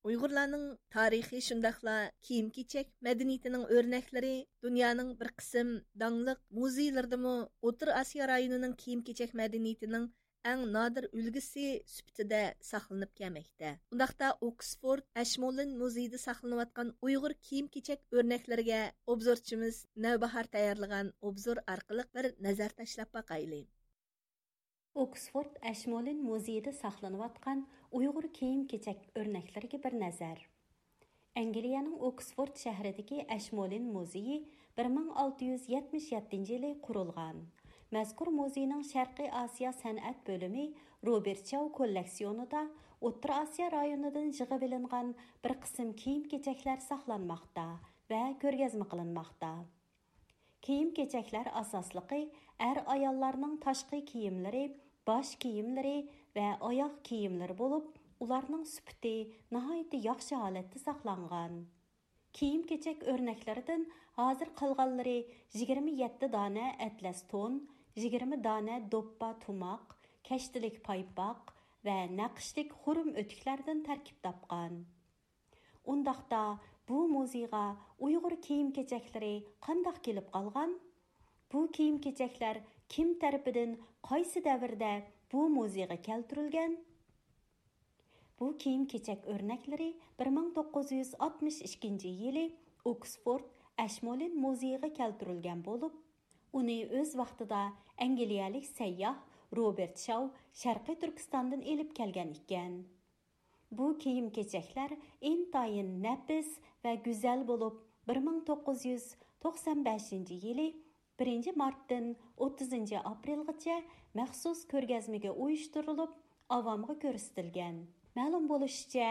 Uyg'urlarning tarixi shundaqla kiyim-kechak madaniyatining o'rnaklari dunyoning bir qism dangliq muzeylardimi O'tir Osiyo rayonining kiyim-kechak madaniyatining eng nodir ulgisi sifatida saqlanib kelmoqda. Undaqda Oksford Ashmolean muzeyida saqlanayotgan Uyg'ur kiyim-kechak o'rnaklariga obzorchimiz Navbahar tayyorlagan obzor orqali bir nazar tashlab boqaylik. Oksford Ashmolean muzeyida saqlanayotgan Uyg'ur kiyim-kechak o'rnaklariga bir nazar. Angliyaning Oksford shahridagi Ashmolean muzeyi 1677 yili qurilgan. Mazkur muzeyning Sharqiy Osiyo san'at bo'limi Robert Chow kolleksionida O'rta Osiyo rayonidan yig'ib olingan bir qism kiyim-kechaklar saqlanmoqda va ko'rgazma qilinmoqda. kiyim kechaklar asosligi er ayollarning tashqi kiyimlari bosh kiyimlari va oyoq kiyimlari bo'lib ularning sufati nihoyatda yaxshi holatda saqlangan. Kiyim kechak o'rnaklaridan hazır qolganlari 27 dona atlas ton 20 dona do'ppa tumoq kashtilik paypoq va naqshlik xurum o'tiklardan tarkib topgan. Undaqda bu muzeyga uyg'ur kiyim kechaklari qandoq kelib qolgan? Bu kiyim kechaklar kim tarafidan qaysi davrda bu muzeyga keltirilgan Bu kiyim kechak o'rnaklari 1962 yili Oksford Ashmolin muzeyiga keltirilgan bo'lib, uni o'z vaqtida Angliyalik sayyoh Robert shou Sharqiy Turkistondan elib kelgan ekan. Bu kiyim kechaklar intayin nafis va go'zal bo'lib, 1995 yili 1 martdan 30 aprelgacha maxsus ko'rgazmaga uyushtirilib, avomga ko'rsatilgan. Ma'lum bo'lishicha,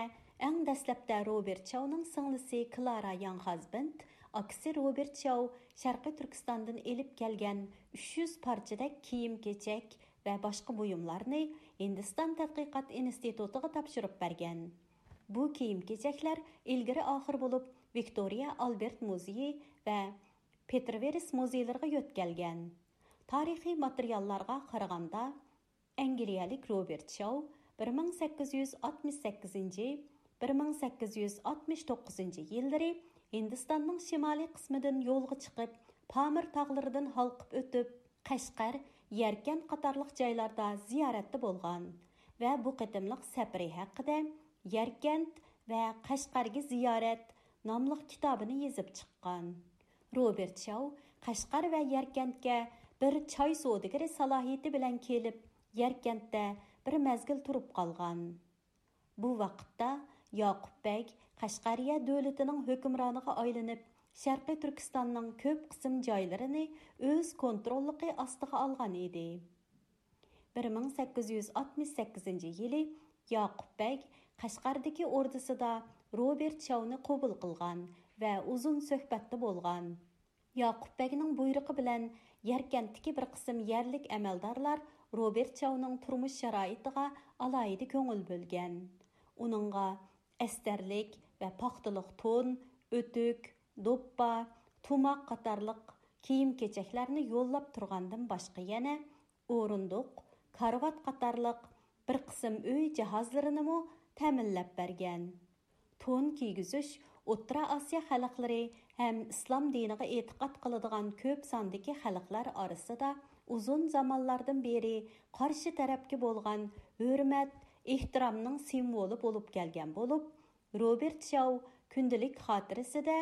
eng dastlabda Robert Чауның singlisi Klara Янхазбент, aksi Robert Chow Шарқи Turkistondan elib kelgan 300 парчадак kiyim-kechak və başqa buyumlarni Hindistan Tədqiqat institutiga tapşırıb bərgən. Bu kiyim keçəklər ilgiri axır olub Victoria Albert Muzeyi və Petroveris muzeylərə yo'tkalgan. Tarixiy materiallarga qaraganda Angliyalik Robert Shaw 1868-1869 yillari Hindistonning shimoliy qismidan yo'lga chiqib, Pamir tog'laridan halqib o'tib, Qashqar, Yarkan qatorliq joylarda ziyoratda bo'lgan va bu qatimliq safari haqida Yarkand va Qashqarga ziyorat nomli kitobini yozib chiqqan. Роберт Шау Қашқар ва Яркентке бір чай содыгері салахиеті білән келіп, Яркентте бір мәзгіл тұрып қалған. Бұл вақытта Яқып бәк Қашқария дөлітінің хөкімраныға айлынып, Шәрқи Түркістанның көп қысым жайларыны өз контроллықы астыға алған еді. 1868 елі Яқып бәк Қашқардығы ордысыда Роберт Шауны қобыл қылған вә ұзын сөхбәтті болған. Яқуп бәгінің бұйрықы білән Яркенттікі бір қысым ерлік әмәлдарлар Роберт Чауның тұрмыш шарайтыға алайды көңіл бөлген. Оныңға әстерлік вә пақтылық тон, өтік, доппа, тумақ қатарлық киім кечекләрні yollab тұрғандың башқы яна орындық, карват қатарлық бір қысым өй жахазларыны му берген. Тон кигізіш Отра Асия халықлары һәм ислам дейініғі етіқат кылыдыган көп сандагы халыклар арасында узун заманлардан бері каршы тәрәпкі болған өрімәт, ихтирамның символы болып келген болып, Роберт Шау күнділік хатырысы да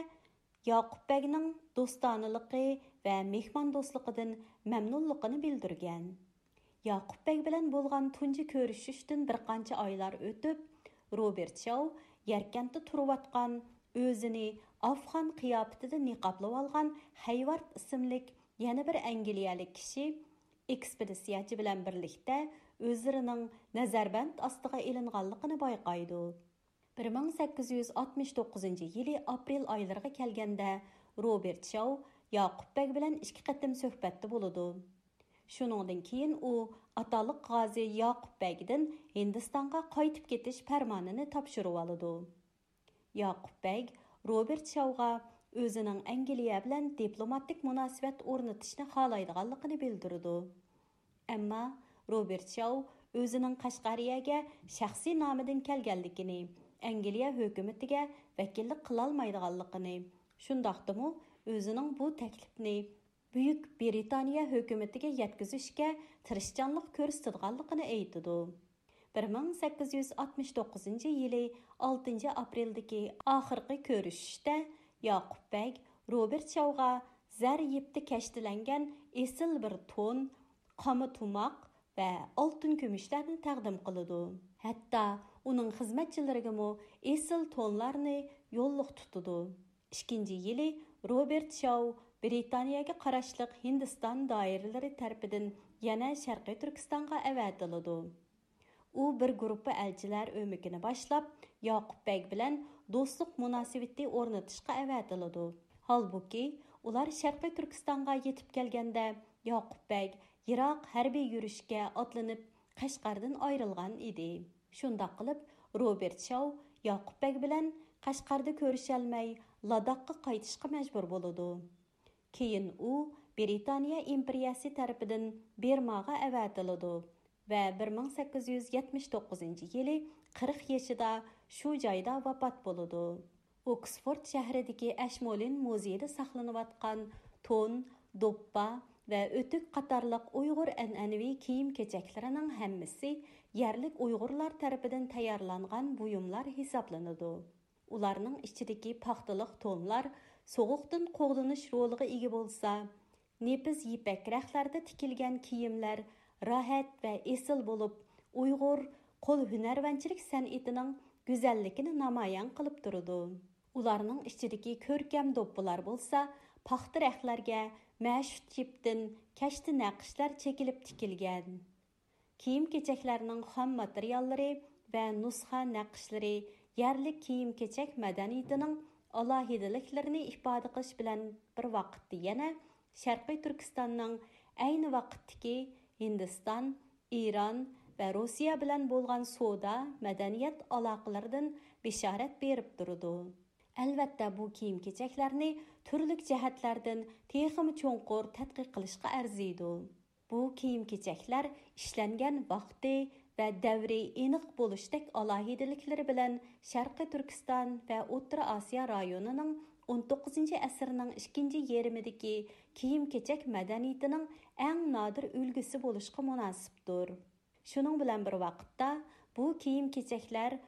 Яқып бәгінің достанылықы вә мехман достықыдың мәмнуллықыны білдірген. Яқып бәг білін болған түнжі көрішіштін бір қанчы айлар өтіп, Роберт Шау еркенті тұруатқан o'zini afg'on qiyofatida niqoblab olgan hayvard ismlik yana bir angliyalik kishi ekspeditsiyachi bilan birlikda o'zlarining nazarband ostiga ilinganligini bayqaydi 1869 yili aprel oylariga kelganda robert shou yoqub bek bilan ikki qatim suhbatda bo'ladi. Shuningdan keyin u ataliq g'ozi yoqub bagdan hindistonga qaytib ketish farmonini topshirib oladi. Яқуб Бәйг Роберт Шауға өзінің Әңгелия білән дипломатик мұнасибәт орнытышны қалайдығалықыны білдірді. Әмі Роберт Шау өзінің Қашқарияге шәқси намыдың кәлгәлдікіні, Әңгелия хөкүмәтігә вәкілік қылалмайдығалықыны, шындақтымы өзінің бұл тәкліпні Бүйік Британия hökumətinə yetkizishə tirishçanlıq göstərdiyi aytdı. 1869 yili 6 apreldagi oxirgi ko'rishishda Яқуб бәг Роберт Шауға зәр епті кәштіләнген есіл бір тон, қамы тумақ вә алтын көмішләрні тәқдім қылыды. Хәтта оның хизмәтчілерге му есіл тонларны yolluq tutudu. İkinci yili Robert Shaw Britaniyaga qarashliq Hindiston doiralari tarafidan yana Sharqiy Turkistonga avatiladi. U bir guruhi elchilar o'mikini boshlab, Yoqub bek bilan do'stlik munosabati o'rnatishga avatiladi holbuki ular sharqiy turkistonga yetib kelganda yoqubbek yiroq harbiy yurishga otlanib qashqardan ayrilgan edi shundoq qilib robert shov yoqubbek bilan qashqarda ko'risholmay ladoqqa qaytishga majbur bo'ladi keyin u britaniya imperiyasi tarafidan bermaga avatiladi və 1879-cu yili 40 yaşında şu joyda vafat boludu. Oksford şəhərindəki Ashmolin muzeyində saxlanıb ton, doppa və ötük qatarlıq Uygur ənənəvi kiyim-keçəklərinin həmmisi yerlik Uygurlar tərəfindən tayarlanğan buyumlar hesablanıdı. Ularının içindəki paxtalıq tonlar soğuqdan qoğdunuş roluğa ega bolsa, nepiz ipək rəxlərdə tikilgan kiyimlər – rohat va esil bo'lib, Uyg'ur qo'l hunarvanchilik san'atining go'zalligini namoyon qilib turadi. ularning ichidagi ko'rkam do'ppilar bo'lsa paxta raqlarga mashhur chipdin kashti naqshlar chekilib tikilgan kiyim kechaklarning xom materiallari va nusxa naqshlari yerlik kiyim kechak madaniyatining alohidaliklarini ifoda qilish bilan bir vaqtda yana sharqiy turkistonning ayni vaqtdagi hindiston eron va rossiya bilan bo'lgan savdo madaniyat aloqalaridan bishorat berib turdi Әлбәттә, бу киім-кечәкләрне төрлек җәһәтләрдән техим чоңқур тадқиқ кылышка арзыйды. Бу киім-кечәкләр эшләнгән вакыты ва davri aniq bo'lishdek алаһиделекләре белән Шәрқи turkiston ва o'rta osiyo районының 19 әсрнең 2 ярымидәге киім-кечәк мәдәниятенең әң надир үлгесе булышка мөнасиптер. Шуның белән бер вакытта бу киім-кечәкләр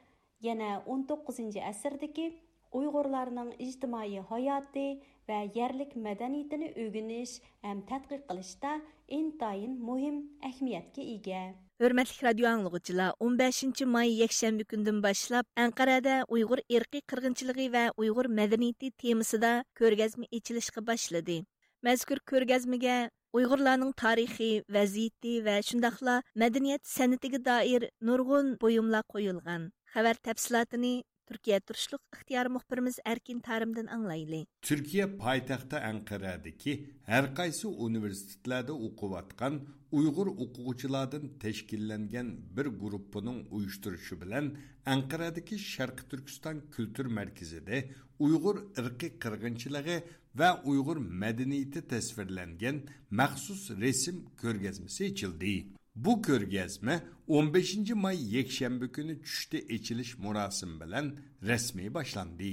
yana 19 asrdagi uyg'urlarning ijtimoiy hayoti va yerlik madaniyatini o'rganish ham tadqiq qilishda intayin muhim ahamiyatga ega. Hürmetlik radyo anlıqçılar 15 may yakshanbi günden boshlab anqarada Uygur irqi qirg'inchiligi va Uygur medeniyeti temasida ko'rgazma içilişi başladı. mazkur ko'rgazmaga uyg'urlarning tarixiy vaziyati va shundaqla madaniyat san'atiga doir nurg'un buyumlar qo'yilgan. Xabar tafsilotini Türkiye Turşluk İhtiyar Muhbirimiz Erkin Tarım'dan anlayılı. Türkiye payitaxtı Ankara'daki her kaysi üniversitelerde okuvatkan Uygur okuvçulardan teşkillengen bir grupunun uyuşturuşu bilen Ankara'daki Şarkı Türkistan Kültür Merkezi'de Uygur ırkı kırgınçılığı ve Uygur medeniyeti tasvirlengen məxsus resim körgezmesi içildi. Bu körgezme 15. May yekşembe günü çüşte eçiliş murasım bilen resmi başlandı.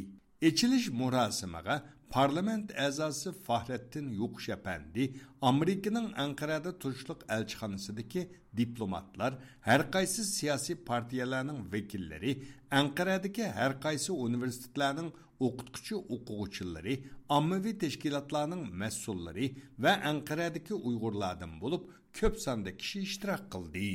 Eçiliş murasımaga parlament əzası Fahrettin Yuqşəpəndi Amerikanın Ankara'da turşluq elçixanasındakı diplomatlar, hər qaysı siyasi partiyalarının vekilləri, Ankara'dakı hər qaysı universitetlərinin o'qituvchi o'quvchilari ommaviy tashkilotlarning mas'ullari va anqaradagi uyg'urlardan bo'lib ko'p sonda kishi ishtirok qildi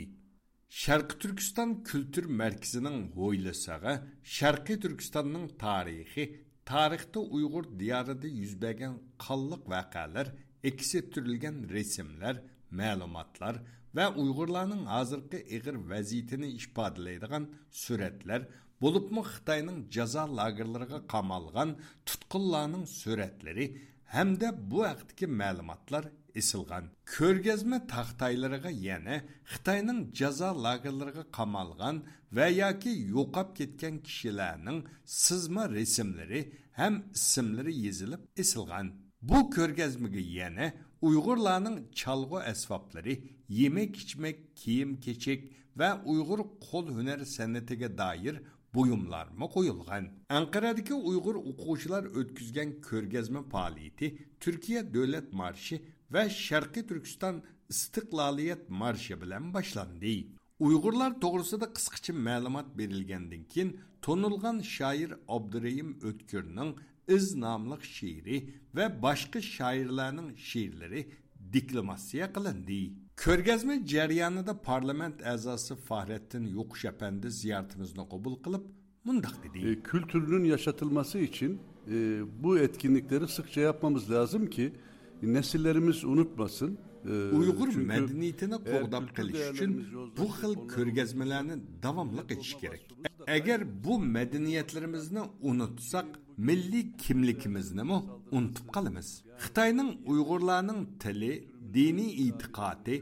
sharqi turkiston kultur markazining ho'ylasag'a sharqiy turkistonning tarixi tarixda uyg'ur diyorida yuz bergan qonliq voqealar aks ettirilgan rasmlar ma'lumotlar va uyg'urlarning hozirgi ig'ir vaziyatini ifodalaydigan suratlar bo'libmi xitoyning jazo lagerlariga qamalgan tutqunlarning suratlari hamda bu haqdagi ma'lumotlar исылған. Көргезме тақтайларыға яна Қытайның жаза лагерлерге қамалған вә яки жоқап кеткен кішілерінің сызма ресімлері һәм ісімлері езіліп исылған. Бұл көргезмеге яны Uygurlarning chalg'u asboblari, yemek ichmak, kiyim kechak va Uyg'ur qo'l hunar san'atiga doir buyumlarmi qo'yilgan. Anqaradagi Uyg'ur o'quvchilar o'tkazgan ko'rgazma faoliyati Turkiya davlat marshi va sharqiy turkiston istiqloliyat marshi bilan boshlandi uyg'urlar to'g'risida qisqacha ma'lumot berilgandan keyin to'nilgan shoir abdurayim o'tkirning iz nomli she'ri va boshqa shoirlarning she'rlari deklamatsiya qilindi. Ko'rgazma jarayonida parlament a'zosi fahrettin yo'qish apandi ziyoratimizni qabul qilib mundoq dedi. E, kültürünün yaşatılması için e, bu etkinlikleri sıkça yapmamız lazım ki nesillerimiz unutmasın. Uyg'ur madaniyatini qo'g'dab qilish uchun bu xil ko'rgazmalarni davomli etish kerak. agar bu madaniyatlarimizni unutsak milliy kimligimizni unutib qolamiz xitoyning uyg'urlarning tili diniy e'tiqodi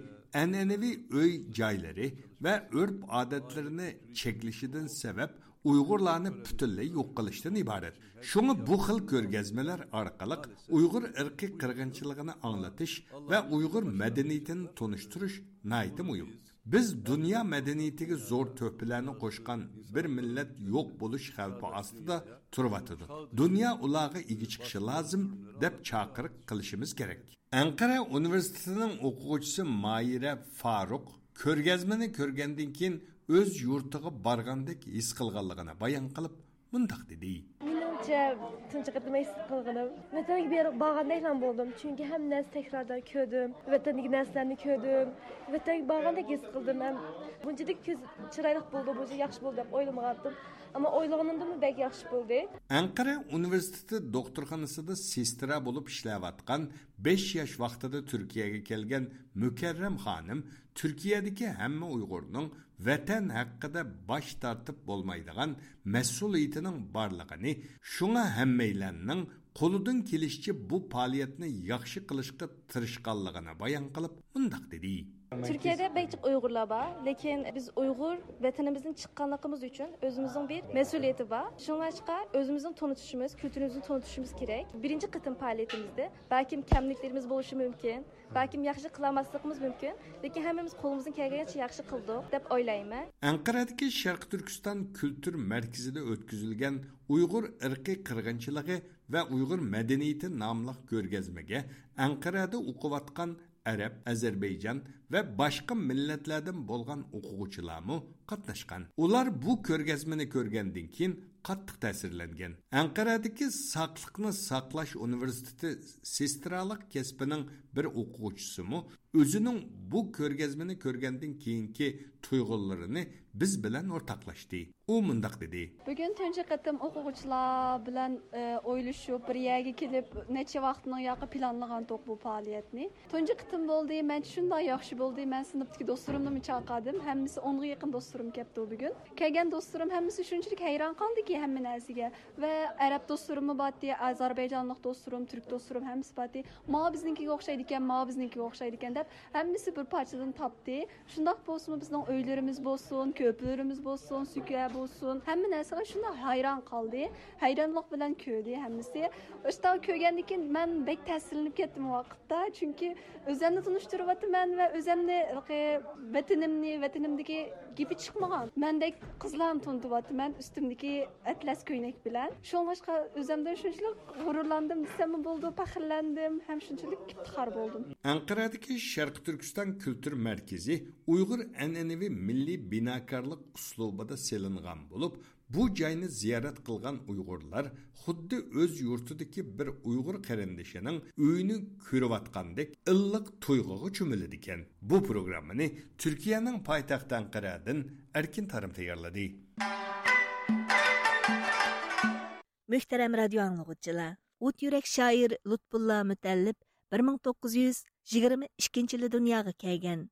an'anaviy uy joylari va urf odatlarini cheklishidan sabab uyg'urlarni butunlay yo'q qilishdan iborat. Shunga bu xil ko'rgazmalar orqali uyg'ur irqiy qirg'inchiligini anglatish va uyg'ur madaniyatini tunishtirish nayti muhim. Biz dunyo madaniyatiga zo'r to'pilarni qo'shgan bir millat yo'q bo'lish xavfi ostida turvatidi. Dunyo ularga ega chiqishi lozim deb chaqiriq qilishimiz kerak. Anqara universitetining o'quvchisi mayira faruq ko'rgazmani ko'rgandan keyin o'z yurtiga borgandek his qilganligini bayon qilib mundoq dedi. Menimcha qatim his qilganim? Vatanga berib borgandek bo'ldim. Chunki hamma narsa takrordan ko'rdim vatandagi narsalarni ko'rdim. Vatanga borgandek his qildim ham. Bunchalik ko'z chiroyli bo'ldi buncha yaxshi bo'ldi deb o'ylamagandim ammo o'ylaganimdan bak yaxshi bo'ldi. Anqara universiteti doktorxonasida sestra bo'lib ishlayotgan besh yosh vaqtida turkiyaga kelgan mukarram xonim Türkiyədəki həmmə Uyğurunun vatan haqqında baş tartıb olmaydığan məsuliyyətinin barlığını, şuna həmməylərinin qoludan kilişçi bu fəaliyyətni yaxşı qılışqa tırışqanlığını bayan qılıb mındaq dedi. Türkiyedə bəlkə Uyğurlar var, lakin biz Uyğur vətənimizin çıxqanlığımız üçün özümüzün bir məsuliyyəti var. Şunlaşqa özümüzün tanıtışımız, kültürümüzün tanıtışımız kerak. Birinci qıtım fəaliyyətimizdə bəlkə kəmliklərimiz bolışı mümkün, bəlkə yaxşı qılamaslıqımız mümkün, lakin hamımız qolumuzun gəlgəncə yaxşı qıldıq deyə oylayman. Anqaradakı Şərq Türkistan Kültür Mərkəzində ötküzülgən Uyğur irqi qırğınçılığı və Uyğur mədəniyyəti namlıq görgəzməyə Anqarada oqıvatqan ərəb, Azərbaycan və başqa millətlərdən bolğan oxucularmı qatnashgan ular bu ko'rgazmani ko'rgandan keyin qattiq ta'sirlangan Анкарадагы sog'liqni saqlash universiteti sestralik kasbining bir оқучысы o'zining bu ko'rgazmani ko'rgandan keyingi tuyg'ularini biz bilan o'rtoqlashdi. U mundoq dedi. Bugun tunchi qatim o'quvchilar bilan e, o'ylashib, bir yerga kelib, necha vaqtni planlagan to'q bu faoliyatni. Tunchi qatim bo'ldi, man shunday yaxshi bo'ldi. man sinfdagi do'stlarimni chaqirdim, hammasi o'nga yaqin dostularım gəldi bu gün. Kəlgən dostularım hamısı şunçilik heyran qaldı ki, həmin nəziyə və ərəb dostularım batdı, Azərbaycanlıq dostularım, türk dostularım hamısı batdı. Ma bizninkigə oxşaydı ekan, ma bizninkigə oxşaydı ekan deyə hamısı bir parçadan tapdı. Şundaq bolsunmu bizning öylərimiz bolsun, köplərimiz bolsun, sükə bolsun. Həmin nəsə şunda heyran qaldı. Heyranlıq bilan köydü hamısı. Östə köygəndikin mən bək təsirlənib getdim o vaxtda, çünki özəmni tunuşturub atım mən və özəmni vətənimni, vətənimdəki gibi чыкмаган мендек кызларны тунтуп атты мен үстүмдеки атлас көйнек билен ошоңлашка өзүмдөн ушунчалык гурурландым десем болду пахырландым һәм шунчалык иптихар болдум анкарадагы шаркы түркистан kültür merkezi uyg'ur an'anaviy milliy binokarlik uslubida selingan bo'lib Bu жайны зиярат қылған ұйғырлар худды өз юртыдагы бір ұйғыр қарындашының үйіні көріп атқандек ыллық тойғығы Bu екен. Бұл программаны Түркияның пайтақтан Анқарадан Әркен Тарым таярлады. Мөхтәрәм радио аңлыгычылар, ут йөрәк шаир Лутфулла Мутәллиб 1922 елда дөньяга килгән.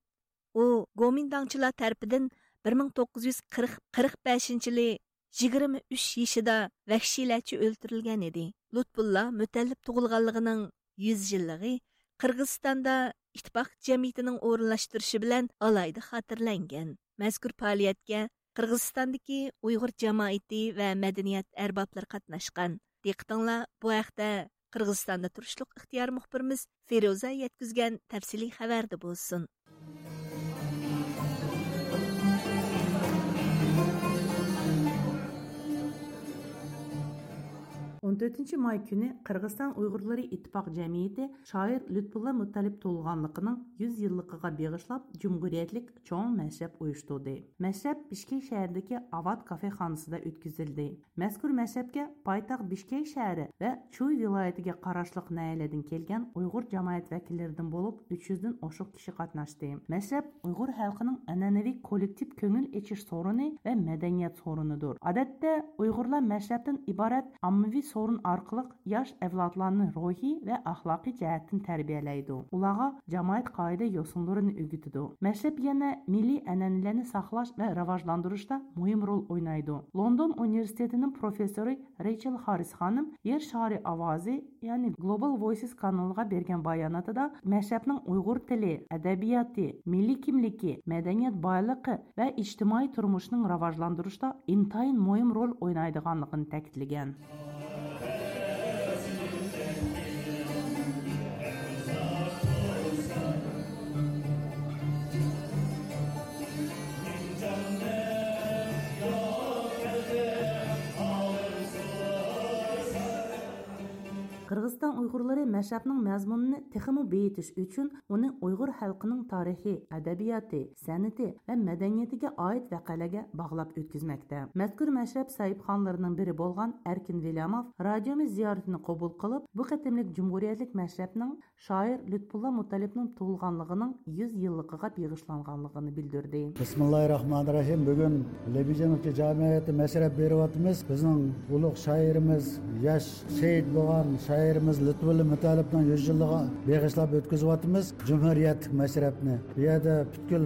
У Гоминданчылар тарафыдан 1945 23 yaşida vəhşiləçi öldürülgən еді. Lutbulla mütəllib tuğulğanlığının 100 yıllığı Qırğızstanda ittifaq cəmiyyətinin orunlaşdırışı bilan alayda xatırlangan. Məzkur fəaliyyətə Qırğızstandakı Uyğur cəmiyyəti və mədəniyyət ərbabları qatnaşqan. Diqqətinizə bu haqda Qırğızstanda turuşluq ixtiyar müxbirimiz Feruza yetkizgan. 14 may күні Қырғызстан ұйғырлары иттифақ жәмиеті шайыр Лютфулла Муталип толғанлығының 100 yıllıqıға бағышлап Cumhuriyetlік чоң мәшрәп uyushtirdi. Мәшрәп Бишкек шәһәрдәге Ават кафе ханасында үткізілді. Мәзкур мәшрәпкә пайтақ Бишкек шәһәре ва Чуй вилаятыга карашлык нәйләдән келген уйғур җәмәгать вәкилләреннән булып 300 дән ошык кеше катнашты. Мәшрәп уйғур халкының әнәнәви коллектив көңіл эчиш сорыны ва мәдәният сорыныдыр. Адәттә уйғурлар мәшрәптән sorun arqılıq yaş əvladlarının ruhi və əxlaqi cəhətdən tərbiyələydi. Ulağa cəmiyyət qayda yosunlarını ügütüdü. Məşrəb yana milli ənənələrini saxlaş və rivajlandırışda mühim rol oynaydı. London Universitetinin professoru Rachel Harris xanım Yer şəhəri avazi, yəni Global Voices kanalına verən bayanatında məşrəbnin Uyğur dili, ədəbiyyatı, milli kimliki, mədəniyyət baylığı və ictimai turmuşunun rivajlandırışda intayın mühim rol oynadığını təkidləgan. Tojikiston Uyg'urlari mashrabning mazmunini texmu beyitish uchun uning Uyg'ur xalqining tarixi, adabiyoti, san'ati va madaniyatiga oid vaqalarga bog'lab o'tkazmoqda. Mazkur mashrab sahibxonlarining biri bo'lgan Erkin Velamov radiomiz ziyoratini qabul qilib, bu qatimlik jumhuriyatlik mashrabning shoir Lutfulla Mutalibning tug'ilganligining 100 yilligiga bag'ishlanganligini bildirdi. Bismillahirrohmanirrohim. Bugun Lebijanovga jamiyati mashrab beryapmiz. Bizning ulug' shoirimiz, yosh shahid bo'lgan shoirimiz Lutfulla Mutalibning 100 yilliga beg'ishlab o'tkazyapmiz Cumhuriyet mashrabni. Bu yerda butkul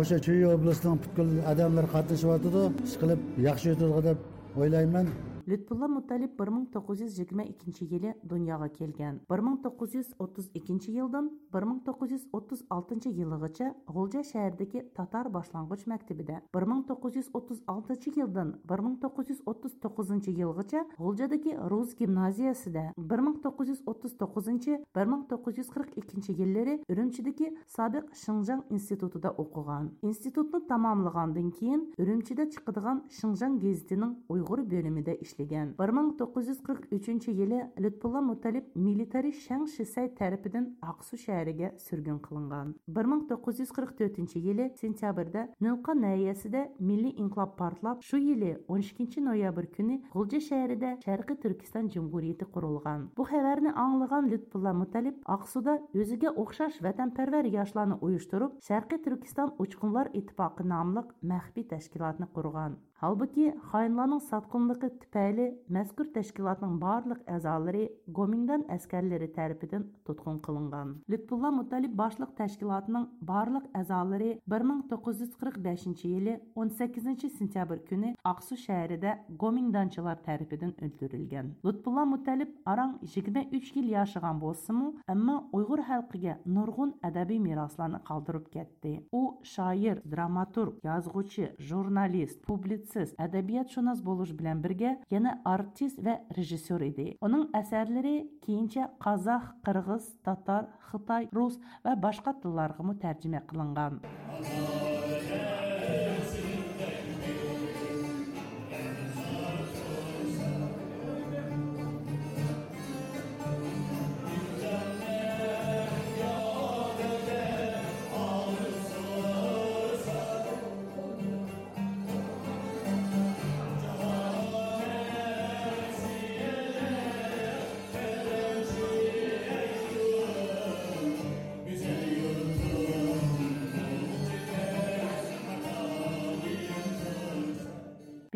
o'sha Chuy oblastining butkul odamlar qatnashyapti. Ishqilib yaxshi o'tadi deb o'ylayman. Lütfullah Muttalib 1922 yili dunyoga kelgan. 1932 yildan 1936 yilgacha G'ulja shahridagi Tatar boshlang'ich maktabida, 1936 yildan 1939 yilgacha G'uljadagi Rus gimnaziyasida, 1939-1942 yillari Urumchidagi Sobiq Shinjang institutida o'qigan. Institutni tamomlagandan keyin Urumchida chiqadigan Shinjang gazetining Uyg'ur bo'limida ishlagan işləgən. 1943-cü ili Lütfullah Mutalib militari Şang Şisay tərəfindən Aqsu şəhərinə sürgün qılınğan. 1944-cü ili sentyabrda Nilqan nahiyəsində Milli İnqilab partlab, şu ili 12-ci noyabr günü Gulca şəhərində Şərqi Türkistan Cumhuriyyəti qurulğan. Bu xəbərini anlığan Lütfullah Mutalib Aqsuda özünə oxşar vətənpərvər yaşlarını uyuşdurub Şərqi Türkistan Uçqunlar İttifaqı namlıq məxfi təşkilatını qurğan. Halbuki xainlarning satqınlığı tüpəli məzkur təşkilatның barlıq əzaları Gomindan əskərləri tərəfindən tutqun qılınған. Lütfullah Mutalib başlıq təşkilatının barlıq əzaları 1945-ci ili 18 sentyabr günü Aqsu şəhərində Gomindançılar tərəfindən öldürülgən. Lütfullah Mutalib aran 23 il yaşagan bolsunmu, amma Uyğur xalqiga nurgun ədəbi miraslarını qaldırıb getdi. O şair, dramaturg, yazğıcı, jurnalist, publisist үмітсіз әдебиетшунас болуш білән бірге яна артист вә режиссер иде. Оның әсәрләре кейінчә қазақ, қырғыз, татар, хытай, рус вә башқа телләргә тәрҗемә кылынган.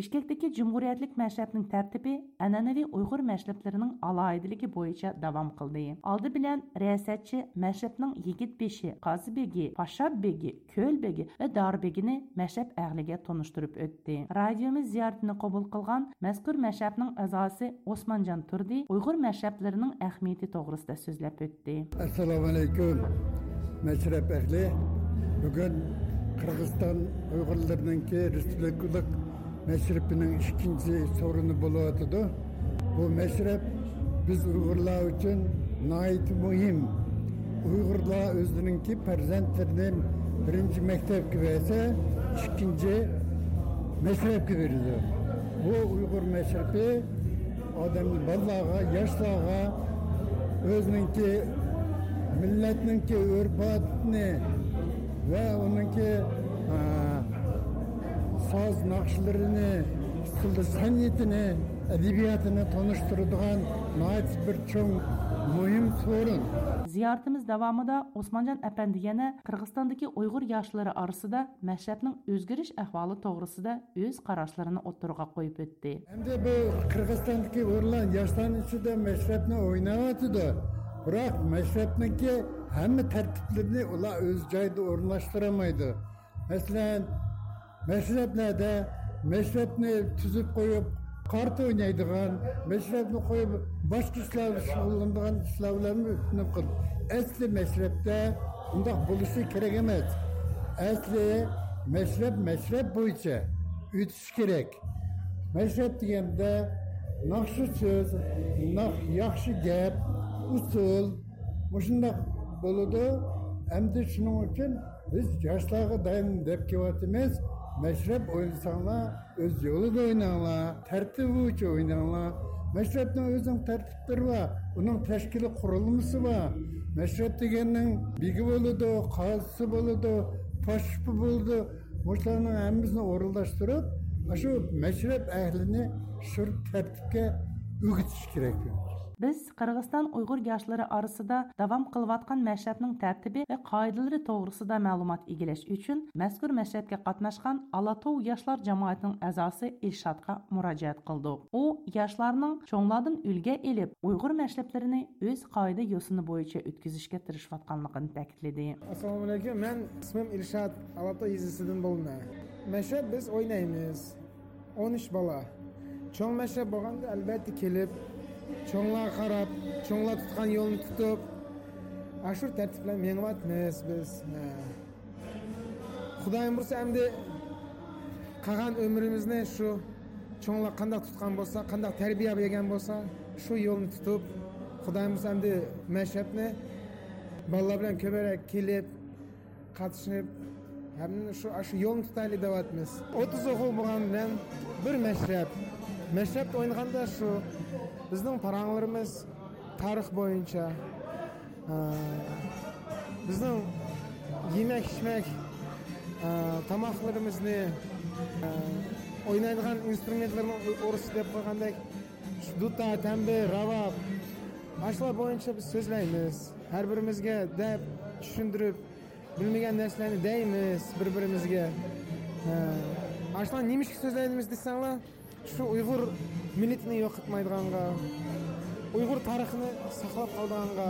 Bishkekdagi Cumhuriyetlik məşrəbinin tərtibi ənənəvi Uyğur məşrəblərinin alayidiligi boyunca davam qıldı. Aldı bilan riyasətçi məşrəbinin yigit beşi, Qazı begi, Paşa begi, Köl begi və Dar begini məşrəb əhliga tonuşdurub ötdü. Radiomiz ziyaretini qəbul qılğan məzkur məşrəbinin əzası Osmancan Turdi Uyğur məşrəblərinin əhmiyyəti toğrusunda sözləb ötdü. Assalamu alaykum. Məşrəb əhli bugün Qırğızstan Uyğurlarınınki Respublikalık Meşrepinin ikinci sorunu buluyordu. Bu meşrep biz Uygurlar için nait muhim. Uygurlar özününki perzentlerinin birinci mektep gibi ise ikinci meşrep gibi verildi. Bu Uygur meşrepi adamın ballağa, yaşlığa özününki milletinki örfatını ve onunki soz naqshlarini usulda san'atini тоныштырыдыған найт бір чоң mühim sorun. Ziyaretimiz davamida Osmancan Efendi yana Kırgızistan'daki Uygur yaşları arasında meşrepnin özgürüş ahvalı doğrusunda öz qarashlarini o'ttirg'a qo'yib o'tdi. Endi bu Qirg'izistondagi o'rlan yoshlarning ichida meşrepni o'ynayotidi. Biroq meşrepniki hamma tartiblarini ular o'z joyida o'rnashtirolmaydi. Masalan, Meşreplerde meşrepni tüzüp koyup kart oynaydıgan, meşrepni koyup başka işler şugullandıgan işlerlerini üstüne kıl. Esli meşrepte bundak buluşu gerek emez. Esli meşrep meşrep boyunca ütüş gerek. Meşrep diyende nakşı söz, nak yakşı gep, usul, Ушында болуды әмді шының үшін біз жастағы дайын деп келіп Мәшреп ойынсаңла, өз жолы да тәртіп өте ойнаңла. Мәшрептің өзің тәртіптір ба, ұның тәшкілі құрылымысы ба. Мәшреп дегеннің бігі болуды, қағысы болуды, пашпы болды. Мұшыларының әмізіні орылдаштырып, ашу мәшреп әхліні шүр тәртіпке үгітіш керек. Biz Qırğızstan Uyğur yaşları arasında davam qılıyatqan məşrəbning tərtibi və qaydaları toğrusunda məlumat egiləş üçün məzkur məşrəbə qatnaşqan Alatov yaşlar cəmiyyətinin əzası İrşadqa müraciət qıldı. O, yaşlarının çoğlardan ülgə elib Uyğur məşrəblərini öz qayda yosunu boyunca ötküzüşkə tirişiyatqanlığını təkidlədi. Assalamu alaykum. Mən ismim İrşad Alatov yezisindən bolma. Məşrəb biz oynayımız. 13 bala. Çoğ məşrəb bolğanda əlbəttə kelib cho'nglar qarab cho'nglar tutgan yo'lni tutib shu tartib bilan menyapmiz biz xudoyim ursa endi qolgan umrimizni shu cho'nglar qandoq tutgan bo'lsa qandoq tarbiya bergan bo'lsa shu yo'lni tutib xudoyim ursa endi mashabni bolalar bilan ko'proq kelib qatnashib shu shu yo'lni tutaylik deyapmiz o'ttiz o'g'il bo'lgan bilan bir mashrab mashrabda o'ynaganda shu bizning paranglarimiz tarix bo'yicha e, bizning yemak ichmak e, tomoqlarimizni e, o'ynaydigan instrumentlarni o'ris deb qo'ygandek duta tambi ravob shular bo'yicha biz so'zlaymiz. Har birimizga deb tushuntirib bilmagan narsalarni deymiz bir birimizga shular nima so'zlaymiz desanglar ушу уйгур милитин йокутмайдыганга уйгур тарыхын саклап калдыганга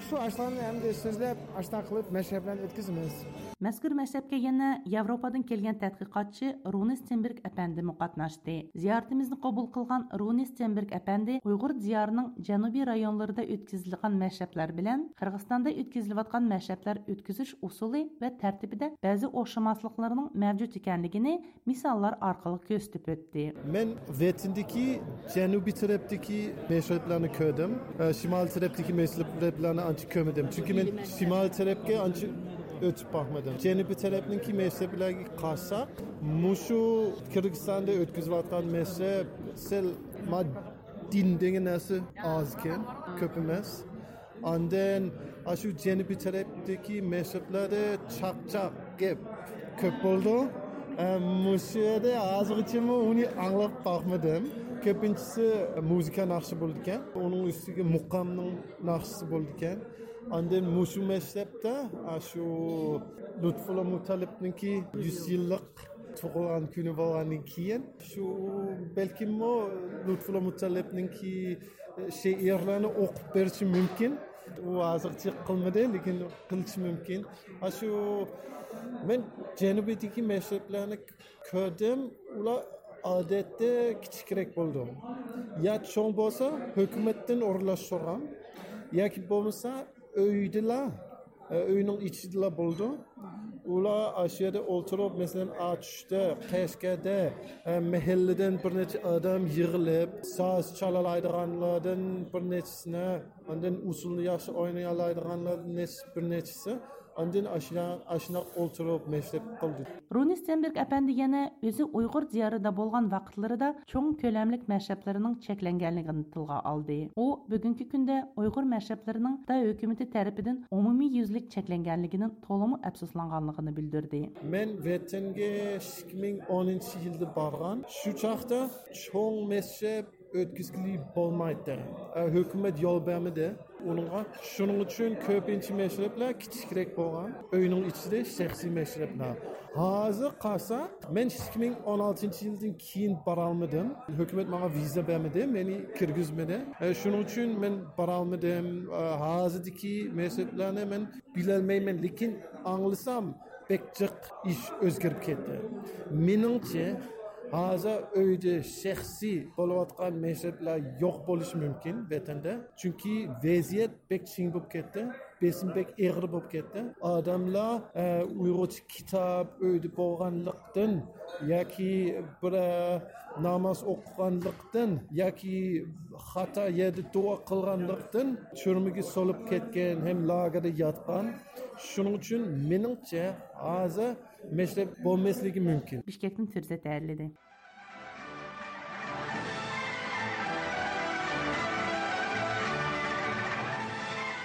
ушу ашларны эмди сөзлөп ашта кылып мәшрәпләнеп өткіземіз Мәзкур мәктәпкә яна Европадан килгән тадқиқатчы Рунис Цемберг әпәнде мукатнашты. Зияртымызны кабул кылган Рунис Цемберг әпәнде Уйгыр диярының җанубий районларында үткәрелгән мәшәпләр белән Кыргызстанда үткәрелеп аткан мәшәпләр үткәрүш усулы ва тәртибидә бәзи охшамаслыкларның мавҗуд икәнлеген мисаллар аркылы күрсәтеп үтте. Мен Ветиндәки җанубий тарафтагы мәшәпләрне күрдем. Шимал тарафтагы мәшәпләрне анча күрмәдем. Чөнки мен Шимал тарафка анча o'tib boqmadim janubiy tarafniki mezheblarga qarsak mushu kirgizistonda o'tkazyotgan mezheb sel din degan narsa ozkin ko'p emas ondan shu janubiy tarafdagi mezheblarda chaqchaq gap ko'p bo'ldi mushu yerda hozirgacha uni anglab boqmadim ko'pinchisi muzika naqshi bo'ldi ekan uning ustiga muqamning ekan Ondan mushu maktabda shu Lutfulla Mutalibniki 100 yillik tug'ilgan kuni bo'lgandan keyin shu balkim Lutfulla Mutalibniki she'rlarni o'qib berishi mumkin. U hozircha qilmadi, lekin qilishi mumkin. Shu men janubiydagi maktablarni ko'rdim. Ular odatda kichikroq bo'ldi. Ya cho'ng bo'lsa, hukumatdan o'rlashtirgan yoki bo'lmasa öydüler. Öynün içidiler buldu. Ula aşağıda oturup mesela açtı, keşkede, e, mahalleden bir neçe adam yığılıp, saz çalalaydıganlardan bir neçesine, ondan usulunu yaxşı oynayalaydıganlardan bir neçesi, Ondan aşina aşina oturup meşrep kıldı. Руни Стенберг әпәнди yana o'zi Uyg'ur ziyorida bo'lgan vaqtlarida cho'ng ko'lamlik mashrablarning cheklanganligini tilga oldi. U bugungi kunda Uyg'ur mashrablarning Xitoy hukumati tarafidan umumiy yuzlik cheklanganligini to'liq afsuslanganligini bildirdi. Men vatanga 2010 yilda borgan. Shu chaqda cho'ng mashrab o'tkazgili bo'lmaydi. Hukumat yo'l bermadi. Onunğa şunun üçün köpinçi meşrepler kiçikrek bolğan, öyünün içinde şəxsi meşrepler. Hazır qalsa, mən 2016-cı ildən keyin bara almadım. Hökumət mənə viza vermədi, məni kirgizmədi. E, şunun üçün mən bara almadım. E, hazırdakı meşreplərni mən biləlməyəm, lakin anlasam pek jiq iş özgərib ketdi. Meningçe Hozir uyda shaxsiy bo'layotgan meşreplar yo'q bo'lishi mumkin vatanda. Chunki vaziyat bek ching bo'lib ketdi besim bek eg'ir bo'lib ketdi. Odamlar uyg'urcha kitob uyda bo'lganlikdan yoki bir namoz o'qiganlikdan yoki xato yerda duo qilganlikdan turmaga solib ketgan ham lagerda yotgan. Shuning uchun meningcha hozir meşrep bo'lmasligi mumkin. Bishkekdan firza tayyorladi